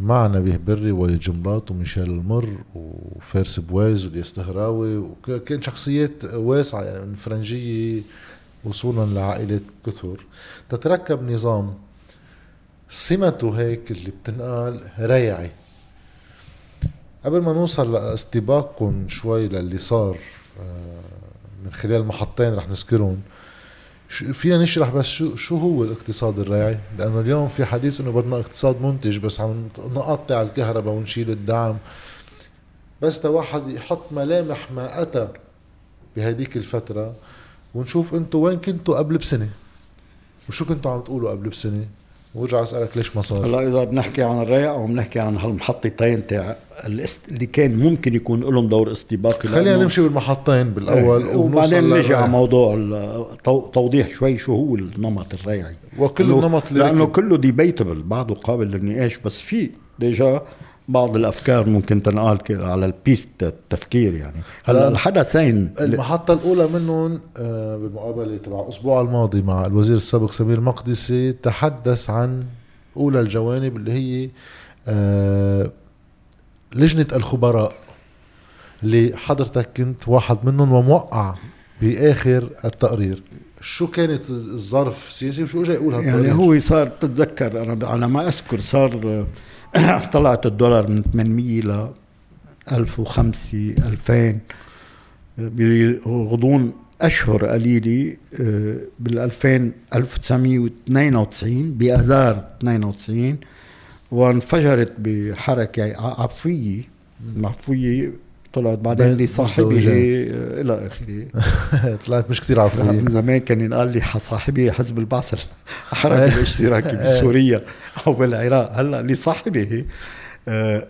معنا به بري جنباط وميشيل المر وفارس بواز ودياس دهراوي وكان شخصيات واسعة يعني من فرنجية وصولا لعائلة كثر تتركب نظام سمته هيك اللي بتنقال ريعي. قبل ما نوصل لاستباقكم شوي للي صار آه، من خلال محطين رح نذكرهم فينا نشرح بس شو شو هو الاقتصاد الريعي لأنه اليوم في حديث إنه بدنا اقتصاد منتج بس عم نقطع الكهرباء ونشيل الدعم. بس واحد يحط ملامح ما أتى بهديك الفترة ونشوف أنتم وين كنتوا قبل بسنة؟ وشو كنتوا عم تقولوا قبل بسنة؟ وارجع اسالك ليش ما صار؟ هلا إذا بنحكي عن الريع أو بنحكي عن هالمحطتين تاع اللي كان ممكن يكون لهم دور استباقي خلينا نمشي بالمحطين بالأول إيه. وبعدين نجي على موضوع توضيح شوي شو هو النمط الريعي. وكل النمط لأنه كله debatable بعده قابل للنقاش بس في déjà بعض الأفكار ممكن تنقال على ال piste التفكير يعني. هلا الحدثين المحطة الأولى منهم آه، بالمقابلة تبع الأسبوع الماضي مع الوزير السابق سمير مقدسي تحدث عن أولى الجوانب اللي هي آه، لجنة الخبراء اللي حضرتك كنت واحد منهم وموقع بآخر التقرير. شو كانت الظرف السياسي وشو اجى يقول هالتقرير؟ يعني هو صار تتذكر أنا على ما أذكر صار طلعت الدولار من 800 ل 1005 2000 بغضون أشهر قليلة بال 2000 1992 بآذار 92 وانفجرت بحركة عفوية عفوية طلعت بعدين لي صاحبي آه، إلى آخره. طلعت مش كثير عفوية. من زمان كان ينقال لي صاحبي حزب البعث الحركه الاشتراكي بسوريا أو بالعراق. هلأ لي صاحبي آه،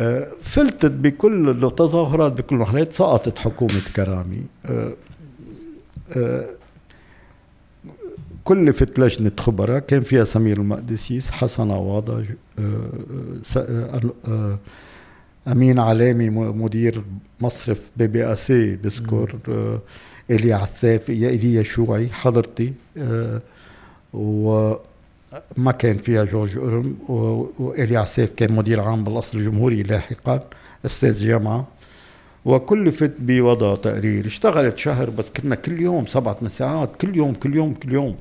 آه، فلتت بكل التظاهرات بكل المحلات سقطت حكومة كرامي. كلفت لجنة خبراء كان فيها سمير المقدسي حسن عواضة أمين علامي مدير مصرف بي بي أس إي بذكر آه، إلي عساف يا ايليا شوعي حضرتي آه، وما كان فيها جورج قرم وإلي عساف كان مدير عام بالأصل الجمهوري لاحقا أستاذ جامعة. وكلفت بوضع تقرير اشتغلت شهر بس كنا كل يوم سبعة ساعات كل يوم كل يوم كل يوم.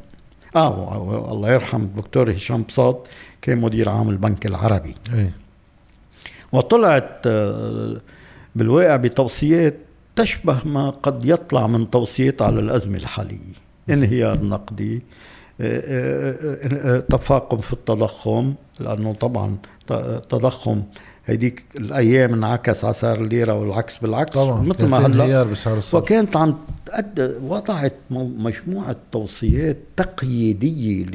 آه الله يرحم الدكتور هشام بساط كان مدير عام البنك العربي. إيه. وطلعت آه، بالواقع بتوصيات تشبه ما قد يطلع من توصيات على الأزمة الحالية. انهيار نقدي آه، آه، تفاقم في التضخم لأنه طبعا تضخم هيديك الأيام انعكس على سعر الليرة والعكس بالعكس طبعا. مثل ما هلأ وكانت عم تقد وضعت مجموعة توصيات تقييدية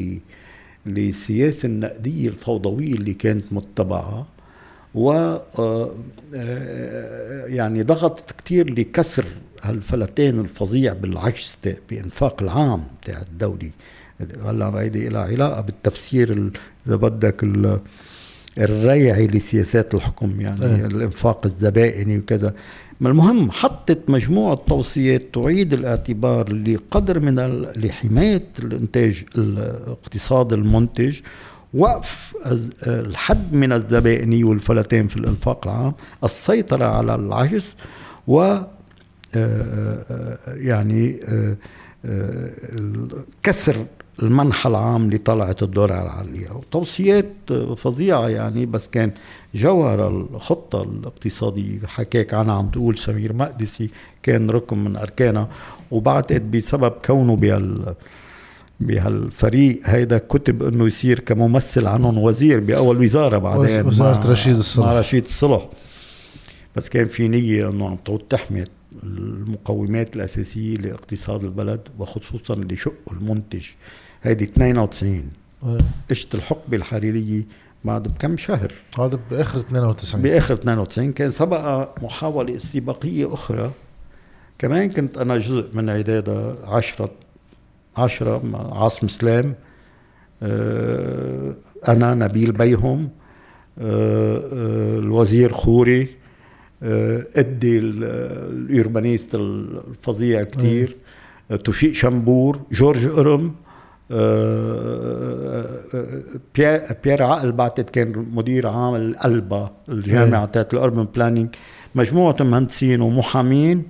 للسياسه النقدية الفوضوية اللي كانت متبعة. و آه، آه، يعني ضغطت كثير لكسر هالفلتين الفظيع بالعجز بإنفاق العام تاع الدولي هلأ هيدي لها علاقة بالتفسير إذا بدك الريعي لسياسات الحكم يعني أه. الإنفاق الزبائني وكذا المهم حطت مجموعة توصيات تعيد الاعتبار لقدر من لحماية الإنتاج الاقتصاد المنتج وقف الحد من الزبائنية والفلتين في الإنفاق العام السيطرة على العجز و آه، آه، يعني آه، كسر المنحى العام اللي طلعت الدولار على الليرة توصيات فظيعة يعني بس كان جوهر الخطة الاقتصادية حكاك عنها عم تقول سمير مقدسي كان ركن من أركانها وبعتقد بسبب كونه بهال بهالفريق هيدا كتب إنه يصير كممثل عنهم وزير بأول وزارة بعدين وزارة رشيد الصلح. مع رشيد الصلح. بس كان في نية إنه عم تعود تحمي المقومات الأساسية لاقتصاد البلد وخصوصا لشقه المنتج. هيدي 92 اجت إيه. الحقبة الحريرية بعد بكم شهر. هذا بآخر 92 بآخر 92 كان سبق محاولة استباقية أخرى. كمان كنت أنا جزء من عدادة عشرة 10 عاصم سلام آه، أنا نبيل بيهم آه، آه، الوزير خوري ادي الايربانيست الفظيع كتير أيوه. توفيق شمبور جورج قرم بيير بيير عقل بعتت كان مدير عام القلبة الجامعة أيوه. تاعت ال urban planning مجموعة مهندسين ومحامين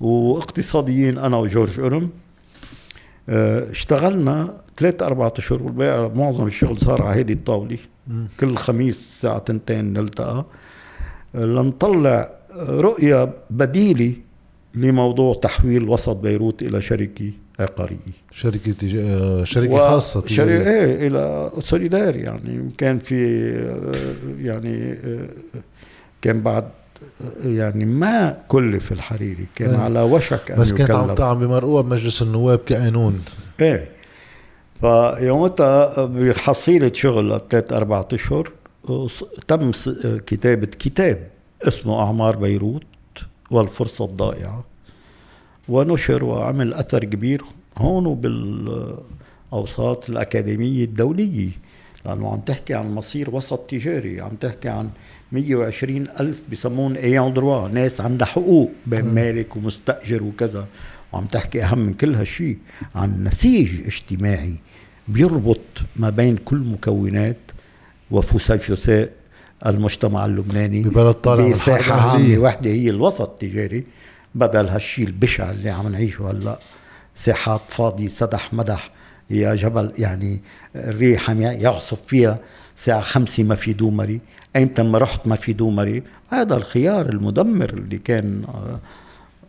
واقتصاديين أنا وجورج قرم اشتغلنا ثلاث أربعة أشهر والباقي معظم الشغل صار على هيدي الطاولة. كل خميس الساعة تنتين نلتقى. لنطلع رؤية بديلة لموضوع تحويل وسط بيروت إلى شركة عقارية. شركة تج... شركة خاصة شركة إيه إلى سوليدار يعني. كان في يعني كان بعد يعني ما كلف الحريري كان إيه. على وشك أن بس كانت عم تعم بمرقوها بمجلس النواب كقانون. إيه. فيومتها بحصيلة شغل ثلاث أربعة أشهر تم كتابة كتاب اسمه أعمار بيروت والفرصة الضائعة. ونشر وعمل أثر كبير هون وبالأوساط الأكاديمية الدولية لأنه عم تحكي عن مصير وسط تجاري عم تحكي عن 120 ألف بسمون ايان دروا ناس عندها حقوق بين مالك ومستأجر وكذا. وعم تحكي أهم من كل هالشيء عن نسيج اجتماعي بيربط ما بين كل مكونات وفسيفساء المجتمع اللبناني ببلد طالع بساحة عامة. وحدة هي الوسط التجاري. بدل هالشيء البشع اللي عم نعيشه هلأ ساحات فاضية سدح مدح يا جبل يعني الريح عم يعصف فيها. الساعة خمسة ما في دومري. أيمتى ما رحت ما في دومري هذا الخيار المدمر اللي كان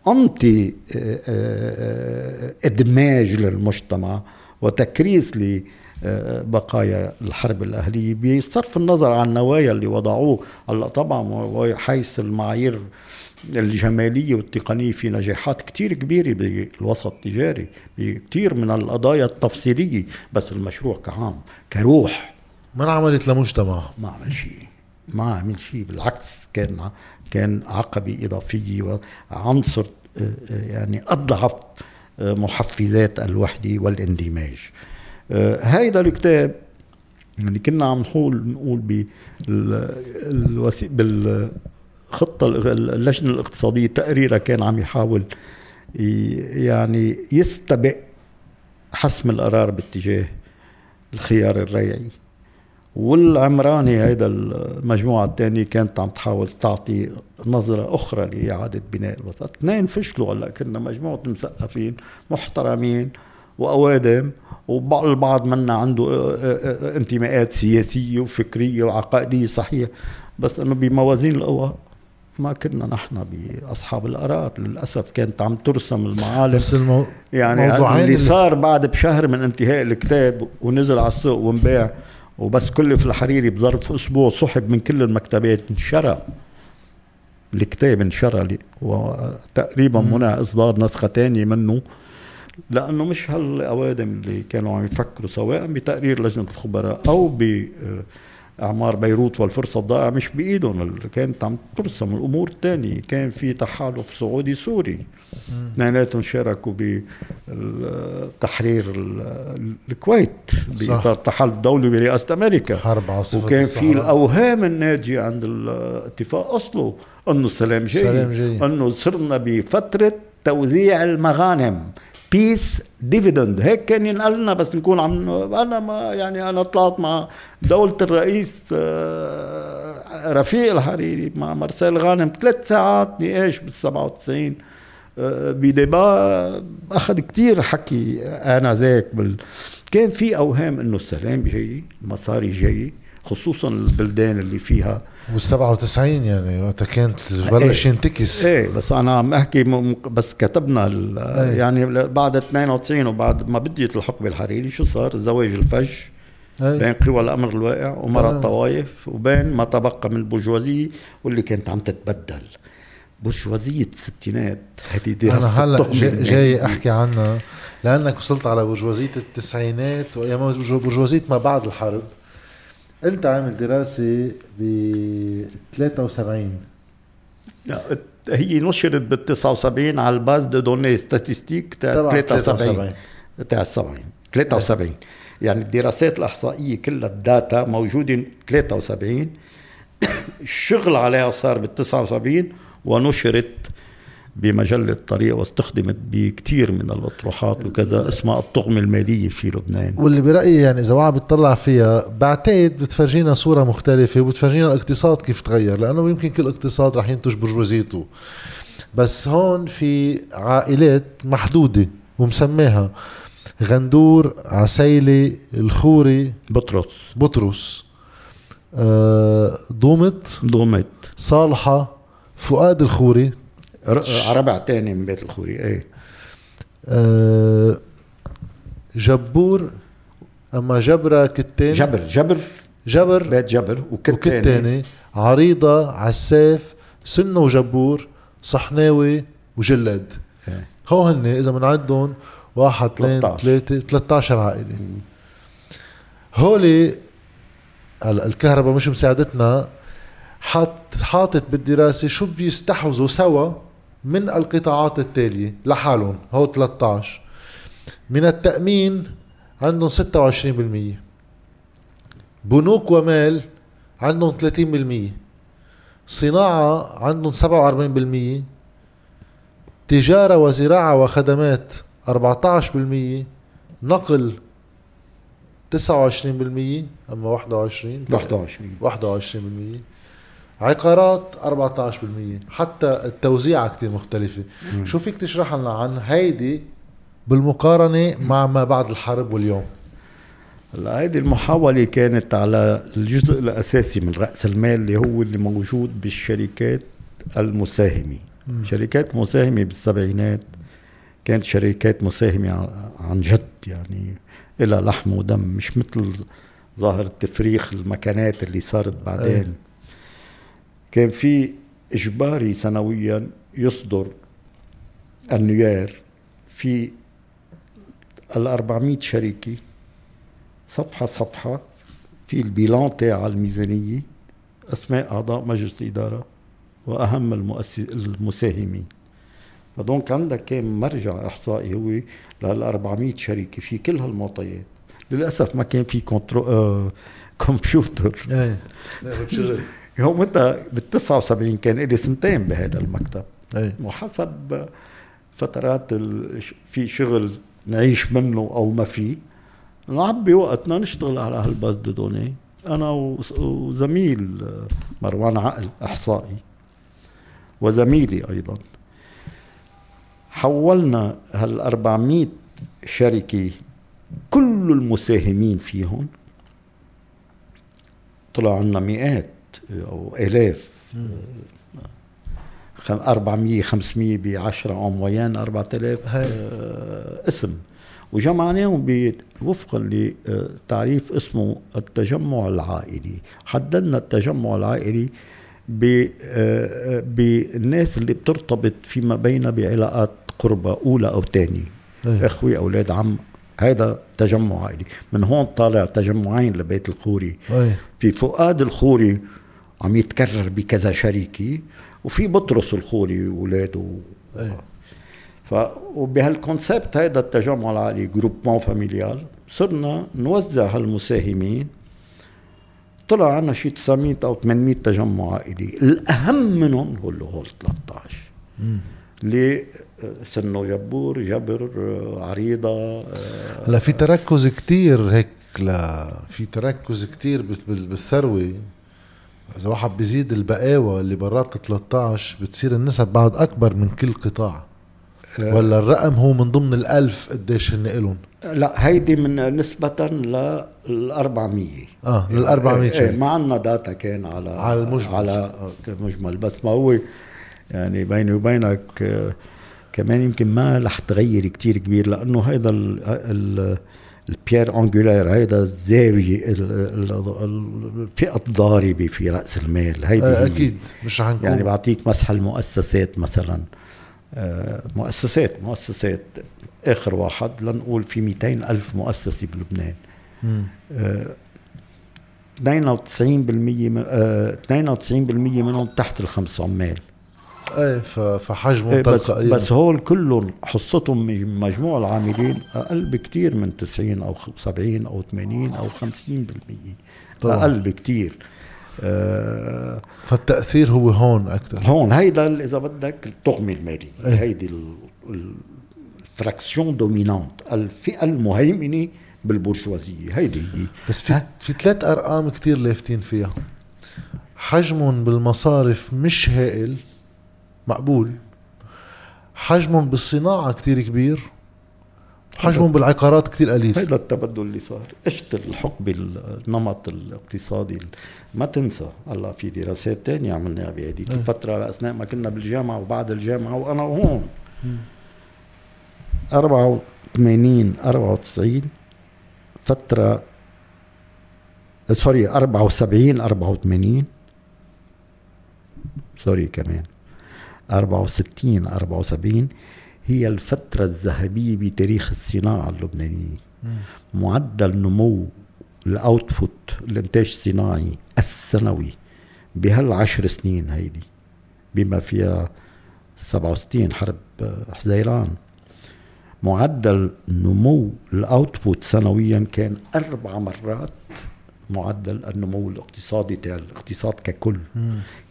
أنتي آه، آه، إدماج للمجتمع وتكريس لبقايا الحرب الأهلية بصرف النظر عن النوايا اللي وضعوه. هلا طبعا وحيث المعايير الجمالية والتقنية في نجاحات كتير كبيرة بالوسط التجاري بكتير من القضايا التفصيلية بس المشروع كعام كروح. ما انعملت لمجتمع؟ ما عمل شيء. ما عمل شيء بالعكس كان كان عقبة إضافية وعنصر آه، آه، يعني أضعف آه، محفزات الوحدة والاندماج. هيدا الكتاب اللي كنا عم نقول نقول بال خطة اللجنة الاقتصادية تقريرها كان عم يحاول يعني يستبق حسم القرار باتجاه الخيار الريعي. والعمراني هيدا المجموعة الثانية كانت عم تحاول تعطي نظرة أخرى لإعادة بناء الوسط. اثنين فشلوا هلأ كنا مجموعة مثقفين محترمين وأوادم والبعض منا عنده انتماءات سياسية وفكرية وعقائدية صحيحة. بس إنه بموازين القوى ما كنا نحن بأصحاب القرار. للأسف كانت عم ترسم المعالم. بس المو... يعني اللي صار بعد بشهر من انتهاء الكتاب ونزل على السوق وانباع وبس كلف الحريري بظرف أسبوع سحب من كل المكتبات انشرى الكتاب انشرى وتقريبا منع إصدار نسخة ثانية منه لأنه مش هالأوادم اللي كانوا عم يفكروا سواء بتقرير لجنة الخبراء أو ب أعمار بيروت والفرصة الضائعة مش بإيدهم. كانت عم ترسم الأمور الثانية كان في تحالف سعودي سوري. اثنيناتهم شاركوا بتحرير الكويت بإطار التحالف الدولي برئاسة أمريكا. حرب عاصفه وكان في الأوهام الناتجه عند الاتفاق أصله أنه السلام جاي, السلام جاي. أنه صرنا بفترة توزيع المغانم. peace dividend هيك كان ينقال لنا بس نكون عم أنا ما يعني أنا طلعت مع دولة الرئيس آه، رفيق الحريري مع مرسال غانم. ثلاث ساعات نقاش بال 97 آه، ب débat أخذ كثير حكي أنا ذاك بال... كان في أوهام إنه السلام جاي المصاري جاي خصوصا البلدان اللي فيها وال 97 يعني وقتها كانت بلش إيه. ينتكس. إيه بس أنا عم أحكي بس كتبنا إيه. يعني بعد 92 وبعد ما بديت الحقبه الحريري شو صار؟ الزواج الفج إيه. بين قوى الأمر الواقع ومرض الطوائف وبين ما تبقى من البرجوازية واللي كانت عم تتبدل. برجوازية الستينات هذه دراسة أنا هلا جاي, جاي أحكي عنها. لأنك وصلت على برجوازية التسعينات وأيام برجوازية ما بعد الحرب. انت عامل دراسة ب 73 هي نشرت بال 79 على ال base de données statistiques تاع 73 تاع 70 73 يعني الدراسات الأحصائية كلها ال data موجودة 73 الشغل عليها صار بال 79 ونشرت بمجلة طريق واستخدمت بكثير من الأطروحات وكذا اسمها الطغمة المالية في لبنان. واللي برأيي يعني إذا واحد بيطلع فيها بعتقد بتفرجينا صورة مختلفة وبتفرجينا الاقتصاد كيف تغير لأنه يمكن كل اقتصاد رح ينتج برجوازيته. بس هون في عائلات محدودة ومسماها غندور عسيلي الخوري. بطرس. بطرس. آه ضومت ضومت صالحة. فؤاد الخوري. ربع تاني من بيت الخوري. إيه. أه جبور أما جبرة كتان جبر جبر. جبر. بيت جبر وكتاني عريضة عساف سنة وجبور صحناوي وجلاد. إيه. هو هن إذا بنعدهم واحد اثنين ثلاثة 13 عائلة. هولي الكهرباء مش مساعدتنا. حاط حاطط بالدراسة شو بيستحوذوا سوا من القطاعات التالية لحالهم هو 13 من التأمين عندهم 26% بنوك ومال عندهم 30% صناعة عندهم 47% تجارة وزراعة وخدمات 14% نقل 29% أما 21 21 21% عقارات 14% حتى التوزيعة كتير مختلفة مم. شو فيك تشرح لنا عن هيدي بالمقارنة مع ما بعد الحرب واليوم هلا هيدي المحاولة كانت على الجزء الأساسي من رأس المال اللي هو اللي موجود بالشركات المساهمة مم. شركات مساهمة بالسبعينات كانت شركات مساهمة عن جد يعني إلى لحم ودم مش مثل ظاهر تفريخ المكانات اللي صارت بعدين أي. كان في إجباري سنويا يصدر النيار في ال 400 شركة صفحة صفحة في البيلان تاع الميزانية أسماء أعضاء مجلس الإدارة وأهم المساهمين. فدونك عندك كان مرجع إحصائي هو لل 400 شركة في كل هالمعطيات. للأسف ما كان في كنترو آه كمبيوتر. إيه. شغل. يومتها بال 79 كان لي سنتين بهذا المكتب. أي. وحسب فترات ال- في شغل نعيش منه أو ما في نعبي وقتنا نشتغل على هال base de données أنا وز- وزميل مروان عقل إحصائي وزميلي أيضا. حولنا هال 400 شركة كل المساهمين فيهم طلع عنا مئات. أو آلاف. خم- 400 500 ب 10 أون موين 4000 هاي. آه، اسم. وجمعناهم وفقا لتعريف اسمه التجمع العائلي. حددنا التجمع العائلي ب- آه، بالناس اللي بترتبط فيما بينها بعلاقات قربة أولى أو ثانية إيه. إخوة أولاد عم. هذا تجمع عائلي. من هون طالع تجمعين لبيت الخوري. اي في فؤاد الخوري عم يتكرر بكذا شركة وفي بطرس الخوري وولاده إيه. ف وبهال concept هذا التجمع العائلي groupement familial صرنا نوزع هالمساهمين. طلع عنا شي 900 أو 800 تجمع عائلي الأهم منهم هو اللي هول 13 اللي سنو جبور جبر عريضة هلا في تركز كتير هيك لا في تركز كتير بال- إذا واحد بيزيد البقاوة اللي برات 13 بتصير النسب بعد أكبر من كل قطاع. ولا الرقم هو من ضمن الألف قديش هن إلهم؟ لا هيدي من نسبة لل 400 آه لل 400 إيه، شركة ما عندنا data كان على على المجمل. على مجمل. بس ما هو يعني بيني وبينك آه، كمان يمكن ما رح تغير كتير كبير لأنه هيدا ال ال ال pierre angulaire هيدا الزاويه ال- ال- ال- الفئة الضاربة في رأس المال. هيدي آه هي. أكيد. مش نكون يعني بعطيك مسح المؤسسات مثلا. آه، مؤسسات مؤسسات آخر واحد لنقول في 200 ألف مؤسسة بلبنان. مم. آه، 92% من آه، 92% منهم تحت الخمس عمال. إيه فحجمه إيه، بس تلقائيا. بس هول كلهم حصتهم من مجموع العاملين أقل بكتير من 90 أو 70 أو 80 أو 50% طبعاً. أقل بكتير. آه فالتأثير هو هون أكثر. هون هيدا إذا بدك التغمه الماليه إيه. هيدي ال- ال- الفراكسيون دومينانت. الفئة المهيمنة بالبرجوازيه هيدي هي. بس في في ثلاث أرقام كتير لافتين فيها. حجمهم بالمصارف مش هائل. مقبول. حجمهم بالصناعة كتير كبير حجمهم بالعقارات كتير قليل. هيدا التبدل اللي صار. اجت الحقبة النمط الاقتصادي؟ ما تنسى. هلا في دراسات تانية عملناها بهذيك إيه. الفترة أثناء ما كنا بالجامعة وبعد الجامعة وأنا وهون 84 94 فترة sorry 74 84 sorry كمان. 64 74 هي الفترة الذهبية بتاريخ الصناعة اللبنانية. معدل نمو ال output الإنتاج الصناعي السنوي بهالعشر سنين هيدي بما فيها 67 حرب حزيران. معدل نمو الاوتبوت سنويا كان أربع مرات معدل النمو الاقتصادي تاع الاقتصاد ككل.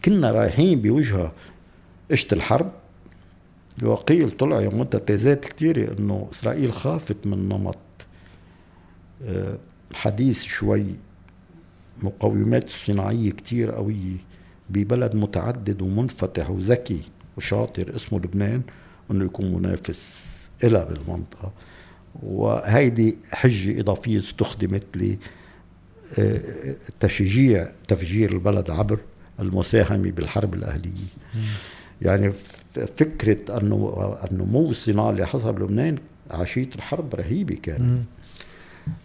كنا رايحين بوجهة اجت الحرب. وقيل طلع يومتها تيزات كتيرة إنه إسرائيل خافت من نمط آه، حديث شوي مقومات صناعية كتير قوية ببلد متعدد ومنفتح وذكي وشاطر اسمه لبنان إنه يكون منافس إلها بالمنطقة. وهيدي حجة إضافية استخدمت ل آه، تفجير البلد عبر المساهمة بالحرب الأهلية. يعني ف- فكرة أنه النمو الصناعي اللي حصل بلبنان عشية الحرب رهيبة كانت.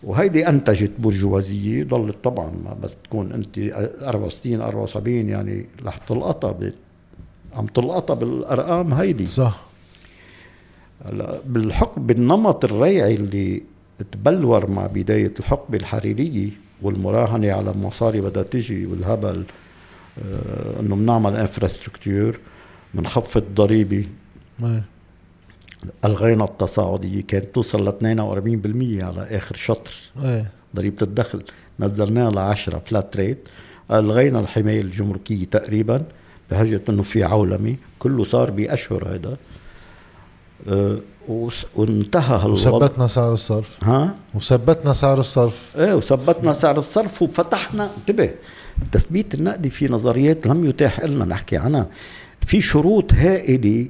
وهيدي أنتجت برجوازية ضلت طبعا ما بس تكون أنت 64 74 يعني رح تلقطها ب- عم تلقطها بالأرقام هيدي. صح. هلا بالحقبه بالنمط الريعي اللي تبلور مع بداية الحقبة الحريرية والمراهنة على مصاري بدها تجي والهبل آه إنه بنعمل انفراستركتور ضريبه إيه. ألغينا التصاعدية. كانت توصل ل 42% على آخر شطر. إيه. ضريبة الدخل. نزلناها ل 10 فلات ريت ألغينا الحماية الجمركية تقريبا. بحجه إنه في عولمة. كله صار بأشهر هذا أه وانتهى هالوضع. وثبتنا سعر الصرف. ها؟ وثبتنا سعر الصرف. إيه وثبتنا سعر الصرف وفتحنا. انتبه التثبيت النقدي في نظريات لم يتاح لنا نحكي عنها. في شروط هائلة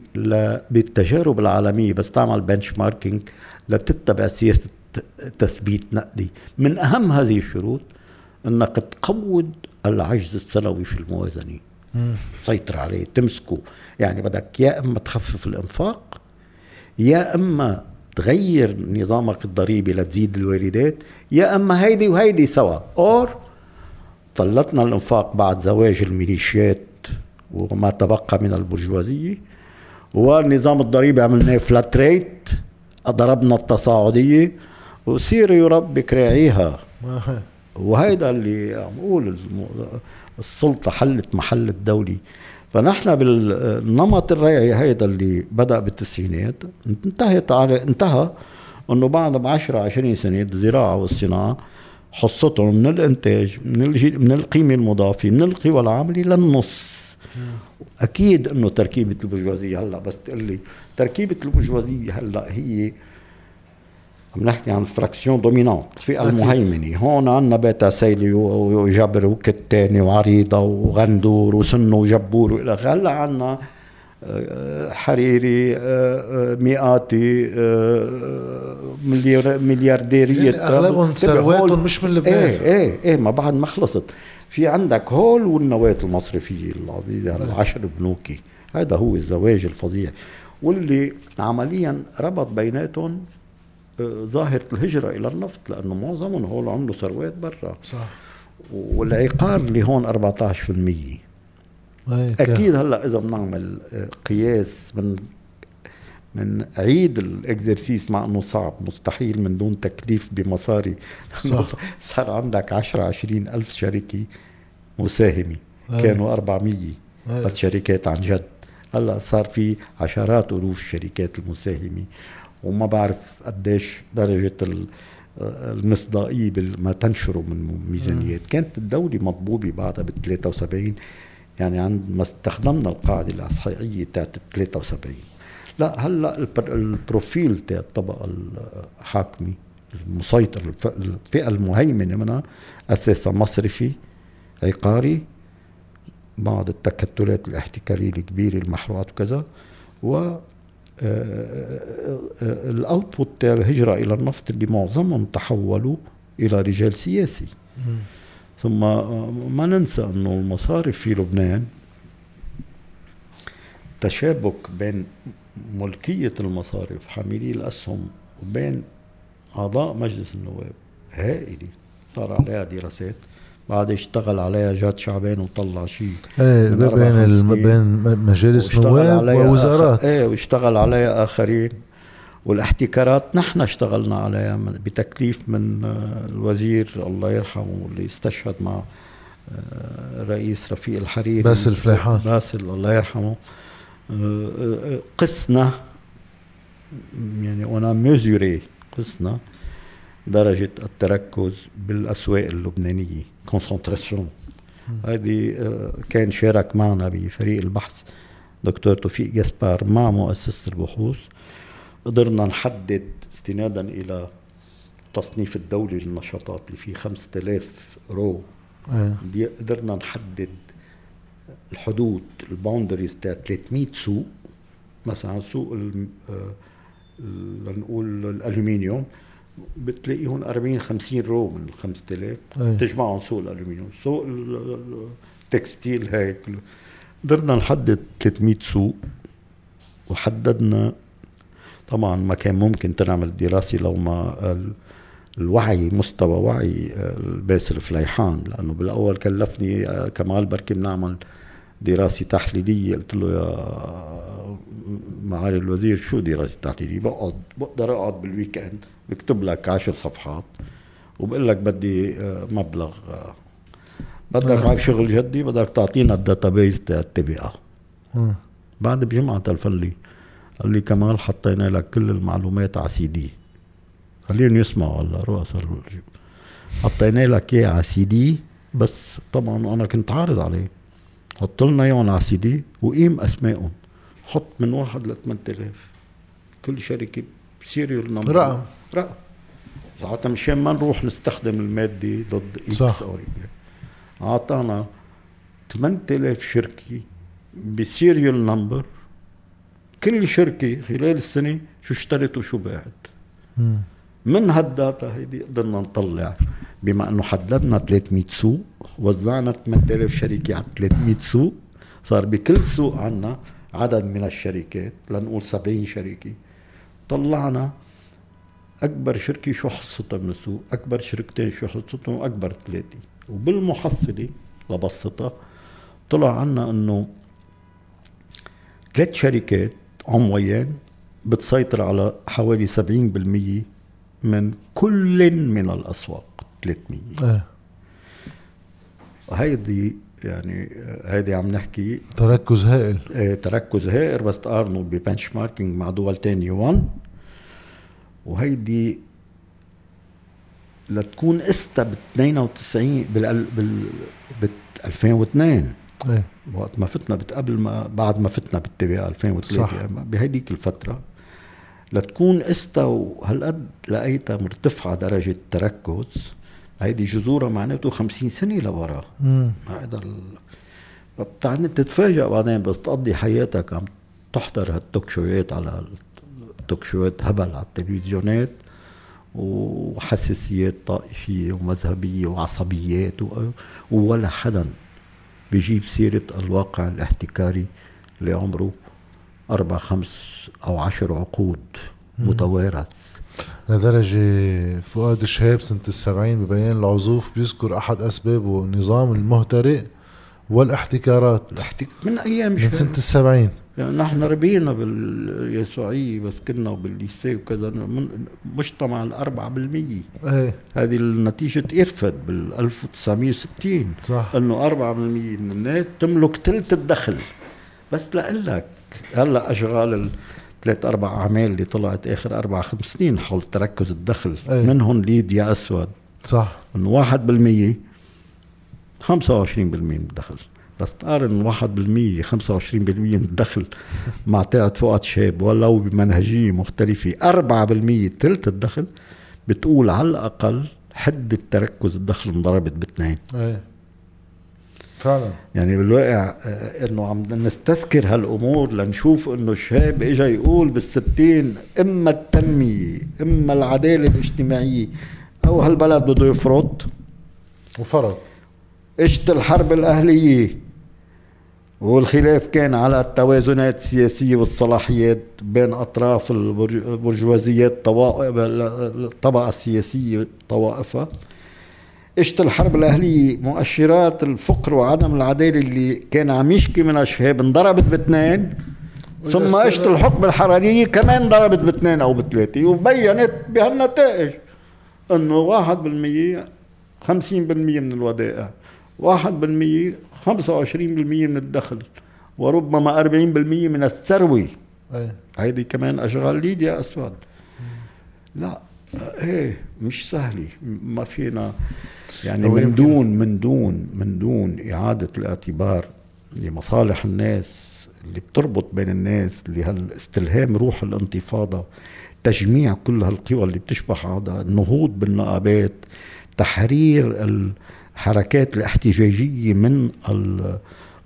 بالتجارب العالمية بستعمل بنش ماركينج لتتبع سياسة تثبيت نقدي. من أهم هذه الشروط إنك تقود العجز السنوي في الموازنة. تسيطر عليه تمسكه. يعني بدك يا إما تخفف الإنفاق يا إما تغير نظامك الضريبي لتزيد الواردات يا إما هيدي وهيدي سوا. أور طلتنا الإنفاق بعد زواج الميليشيات وما تبقى من البرجوازية. والنظام الضريبي عملناه فلات ريت ضربنا التصاعدية وصير يربك راعيها وهيدا اللي عم بقول السلطة حلت محل الدولي فنحن بالنمط الريعي هيدا اللي بدأ بالتسعينات انتهت على انتهى إنه بعد ب 10 20 سنة الزراعة والصناعة حصتهم من الإنتاج من من القيمة المضافة من القوى العاملة للنص. أكيد إنه تركيبة البرجوازية هلأ بس تقول لي تركيبة البرجوازية هلأ هي عم نحكي عن ال fraction dominante الفئة المهيمنة. هون عندنا بيتا سيلي وجبر وكتاني وعريضة وغندور وسن وجبور وإلى آخره. هلأ عندنا آه، حريري آه، آه، ميقاتي مليارديرية. يعني أغلبهم ثرواتهم مش من لبنان. إيه إيه إيه ما بعد ما خلصت. في عندك هول والنواة المصرفية العزيزة العشر بنوكي. هذا هو الزواج الفظيع. واللي عمليا ربط بيناتهم ظاهرة الهجرة إلى النفط لأنه معظمهم هول عملوا ثروات برا. صح. والعقار اللي هون 14% أكيد هلأ إذا بنعمل آه، قياس من من عيد الإكزرسيس مع إنه صعب مستحيل من دون تكليف بمصاري. صح. صار عندك 10 20 ألف شركه مساهمة. كانوا 400 أي. بس شركات عن جد. هلأ صار في عشرات الوف الشركات المساهمة. وما بعرف قديش درجة المصداقية بما تنشره من ميزانيات. كانت الدولة مطبوبة بعدها ب 73 يعني عند ما استخدمنا القاعدة الاحصائيه تاعت 73 لا هلا البروفيل تاع الطبقة الحاكمة المسيطر الفئة المهيمنة منها أساسا مصرفي عقاري بعض التكتلات الاحتكارية الكبيرة المحروقات وكذا و الأوتبوت تاع الهجرة إلى النفط اللي معظمهم تحولوا إلى رجال سياسي. ثم ما ننسى أنه المصارف في لبنان تشابك بين ملكية المصارف حاملي الأسهم وبين أعضاء مجلس النواب. هائلة. صار عليها دراسات. بعد اشتغل عليها جاد شعبان وطلع شيء إيه بين بين مجالس نواب ووزارات. إيه واشتغل عليها آخرين. والاحتكارات نحن اشتغلنا عليها بتكليف من آه، الوزير الله يرحمه اللي استشهد مع آه، رئيس رفيق الحريري. باسل فليحان باسل الله يرحمه. قسنا يعني أنا ميزوري قسنا درجة التركز بالأسواق اللبنانية concentration هذه آه، كان شارك معنا بفريق البحث دكتور توفيق كسبار مع مؤسسة البحوث. قدرنا نحدد استنادا إلى التصنيف الدولي للنشاطات اللي فيه 5000 row. أيه. قدرنا نحدد الحدود ال boundaries تاع 300 سوق مثلا سوق آه، لنقول الألومنيوم بتلاقيهم 40 50 row من ال 5000 تجمعهم سوق الألومنيوم سوق ال textile هيك. قدرنا نحدد 300 سوق وحددنا طبعا ما كان ممكن تنعمل دراسة لو ما الوعي مستوى وعي باسل فليحان لأنه بالأول كلفني كمال بركي بنعمل دراسة تحليلية. قلت له يا معالي الوزير شو دراسة تحليلية؟ بقعد بقدر أقعد بال weekend بكتب لك عشر صفحات وبقول لك بدي آه، مبلغ آه، بدك على شغل جدي بدك تعطينا ال database تاع ال TVA. بعد بجمعة تلفن لي قال لي كمال حطينا لك كل المعلومات على سي دي. خليهم يسمعوا هلا رؤساء حطينا لك اياه على سي دي بس طبعا أنا كنت عارض عليه. حط لنا إياهم على سي دي وقيم أسمائهم. حط من واحد ل 8000 كل شركة serial number رقم. رقم. ساعتها مشان ما نروح نستخدم المادة ضد X أو أعطانا 8000 شركة ب serial number كل شركة خلال السنة شو اشترت وشو باعت. من هال data هيدي قدرنا نطلع. بما أنه حددنا 300 سوق وزعنا 8000 شركه على 300 سوق صار بكل سوق عنا عدد من الشركات لنقول 70 شركة. طلعنا أكبر شركة شو حصتها من السوق؟ أكبر شركتين شو حصتهم؟ واكبر ثلاثة وبالمحصلة لبسطها طلع عنا إنه ثلاث شركات عنويان بتسيطر على حوالي 70% من كل من الأسواق. 300 آه. هيدي يعني هيدي عم نحكي. تركز هائل. إيه تركز هائل بس تقارنوا ببنش ماركينج مع دول تانية. 1 وهيدي لتكون إستا ب 92 بال بال 2002 إيه وقت ما فتنا قبل ما بعد ما فتنا بالتي 2003 بهديك الفترة لتكون إستا وهالقد لقيتها مرتفعة درجة تركز. هيدي جذورها معناته 50 سنة لورا. هذا ال... بتعني بتتفاجئ بعدين بس تقضي حياتك عم تحضر هالتوك شويات على التوك شويات هبل على التلفزيونات وحساسيات طائفية ومذهبية وعصبيات. ولا حدا بيجيب سيرة الواقع الاحتكاري اللي عمره أربع خمس أو عشر عقود متوارث. لدرجة فؤاد شهاب سنة السبعين ببيان العزوف بيذكر أحد أسبابه النظام المهترئ والاحتكارات. الاحتك... من أيام من سنة السبعين. يعني نحن ربينا باليسوعية بس كنا بالليسي وكذا مجتمع الأربعة بالمية. إيه. هذه النتيجة اتقرفت بال 1960 صح. إنه أربعة بالمية من الناس تملك ثلث الدخل. بس لقلك هلا أشغال ثلاث أربع أعمال اللي طلعت آخر أربع خمس سنين حول تركز الدخل. أي. منهم ليديا أسود. صح. انه 1% 25% من الدخل. بس تقارن 1% 25% من الدخل مع تاعت فؤاد شاب ولو بمنهجية مختلفة 4% ثلث الدخل بتقول على الأقل حدة تركز الدخل انضربت باثنين. فعلا. يعني بالواقع آه، إنه عم نستذكر هالأمور لنشوف إنه الشاب اجى يقول بالستين إما التنمية إما العدالة الاجتماعية. أو هالبلد بده يفرط. وفرض إجت الحرب الأهلية. والخلاف كان على التوازنات السياسية والصلاحيات بين أطراف البرجوازيات الطبقه السياسية طوائفها. اجت الحرب الاهليه مؤشرات الفقر وعدم العداله اللي كان عم يشكي منها شهاب انضربت باثنين. ثم اجت الحكم الحرارية؟ كمان ضربت باثنين أو بثلاثة وبينت بهالنتائج إنه واحد بالمية خمسين بالمية من الودائع واحد بالمية خمسة وعشرين بالمية من الدخل وربما أربعين بالمية من الثروة. هيدي كمان أشغال ليديا أسود. لا إيه مش سهلة ما فينا. يعني من دون من دون من دون إعادة الاعتبار لمصالح الناس اللي بتربط بين الناس اللي هالاستلهام روح الانتفاضة تجميع كل هالقوى اللي بتشبه هذا النهوض بالنقابات تحرير الحركات الاحتجاجية من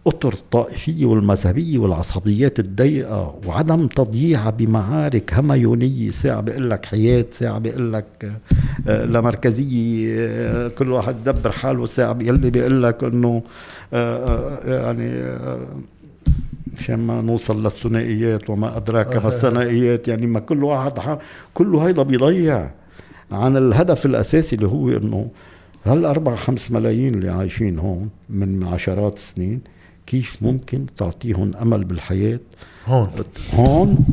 الاطر الطائفية والمذهبية والعصبيات الضيقة وعدم تضييعها بمعارك هميونية ساعة بيقول لك حياة ساعة بيقول لك آه، لمركزية آه، كل واحد دبر حاله ساعة بيقول بيقول لك إنه آه، يعني عشان ما نوصل للثنائيات وما أدراك ما الثنائيات يعني ما كل واحد كله هيدا بيضيع عن الهدف الأساسي اللي هو إنه هالأربع خمس ملايين اللي عايشين هون من عشرات السنين كيف ممكن تعطيهم أمل بالحياة؟ هون. هون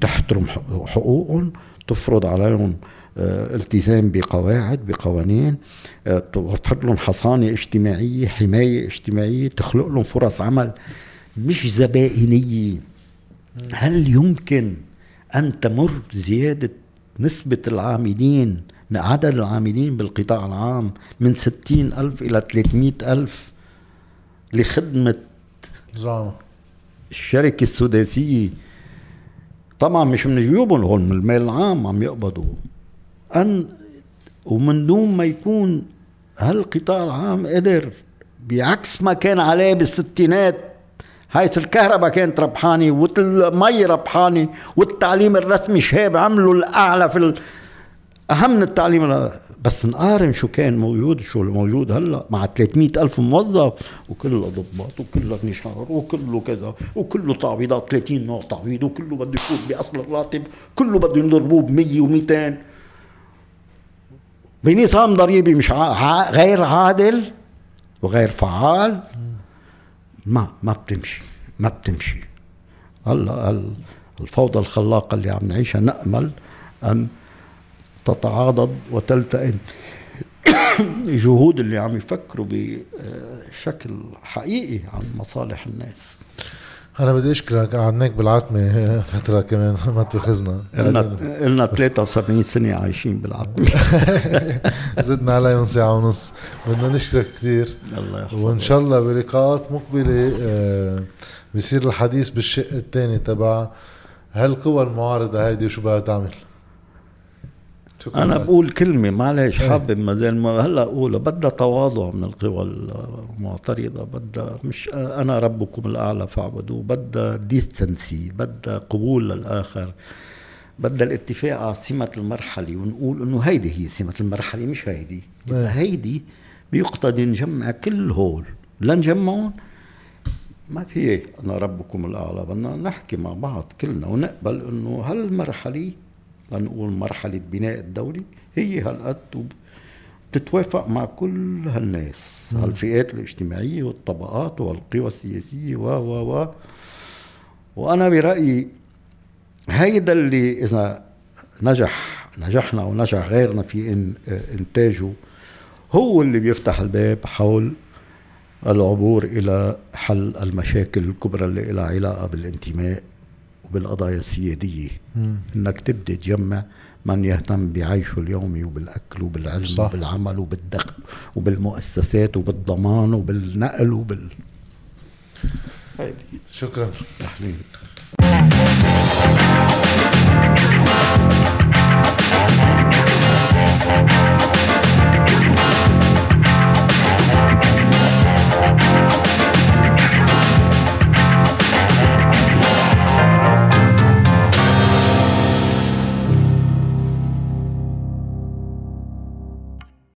تحترم حقوقهم تفرض عليهم آه، التزام بقواعد بقوانين آه، توفر لهم حصانة اجتماعية حماية اجتماعية تخلق لهم فرص عمل مش زبائنية. هل يمكن أن تمر زيادة نسبة العاملين عدد العاملين بالقطاع العام من ستين ألف إلى 300 ألف لخدمة زعمة الشركة السداسية. طبعا مش من جيوبهم هون من المال العام عم يقبضوا. أن ومن دون ما يكون هالقطاع العام قدر بعكس ما كان عليه بالستينات حيث الكهرباء كانت ربحانة والمي ربحانة والتعليم الرسمي شاب عملوا الأعلى في أهم من التعليم بس نقارن شو كان موجود شو الموجود هلأ مع 300 ألف موظف وكله ضباط وكله نشار وكله كذا وكله تعويضات 30 نوع تعويض وكله بده يفوت بأصل الراتب كله بده يضربوه ب 100 و200 بنظام ضريبي مش ع... غير عادل وغير فعال؟ ما ما بتمشي ما بتمشي. هلأ الفوضى الخلاقة اللي عم نعيشها نأمل ان تتعاضد وتلتئم. جهود اللي عم يفكروا بشكل حقيقي عن مصالح الناس. أنا بدي أشكرك قعدناك بالعتمة فترة كمان ما تاخذنا قلنا قلنا 73 سنة عايشين بالعتمة. زدنا عليهم ساعة ونص. بدنا نشكرك كثير. الله يحفظك. وإن شاء الله بلقاءات مقبلة آه، بصير الحديث بالشق الثاني تبع هالقوى المعارضة هيدي شو بدها تعمل؟ شكرا أنا بقول كلمة معلش إيه. حابب ما زال ما هلأ أقولها. بدها تواضع من القوى المعترضة بدها مش أنا ربكم الأعلى فاعبدوه. بدها ديستنسي بدها قبول للآخر. بدها الاتفاق على سمة المرحلة. ونقول إنه هيدي هي سمة المرحلة مش هيدي. إذا إيه. هيدي بيقتضي نجمع كل هول. لنجمعهم؟ ما في أنا ربكم الأعلى. بدنا نحكي مع بعض كلنا ونقبل إنه هالمرحلة لنقول مرحلة بناء الدولة هي هالقد تتوافق مع كل هالناس هالفئات الاجتماعية والطبقات والقوى السياسية و و و. وأنا برأيي هيدا اللي إذا نجح نجحنا ونجح غيرنا في إن إنتاجه هو اللي بيفتح الباب حول العبور إلى حل المشاكل الكبرى اللي لها علاقة بالانتماء. وبالقضايا السيادية مم. إنك تبدأ تجمع من يهتم بعيشه اليومي وبالأكل وبالعلم صح. وبالعمل وبالدخل وبالمؤسسات وبالضمان وبالنقل وبال شكرا أهلين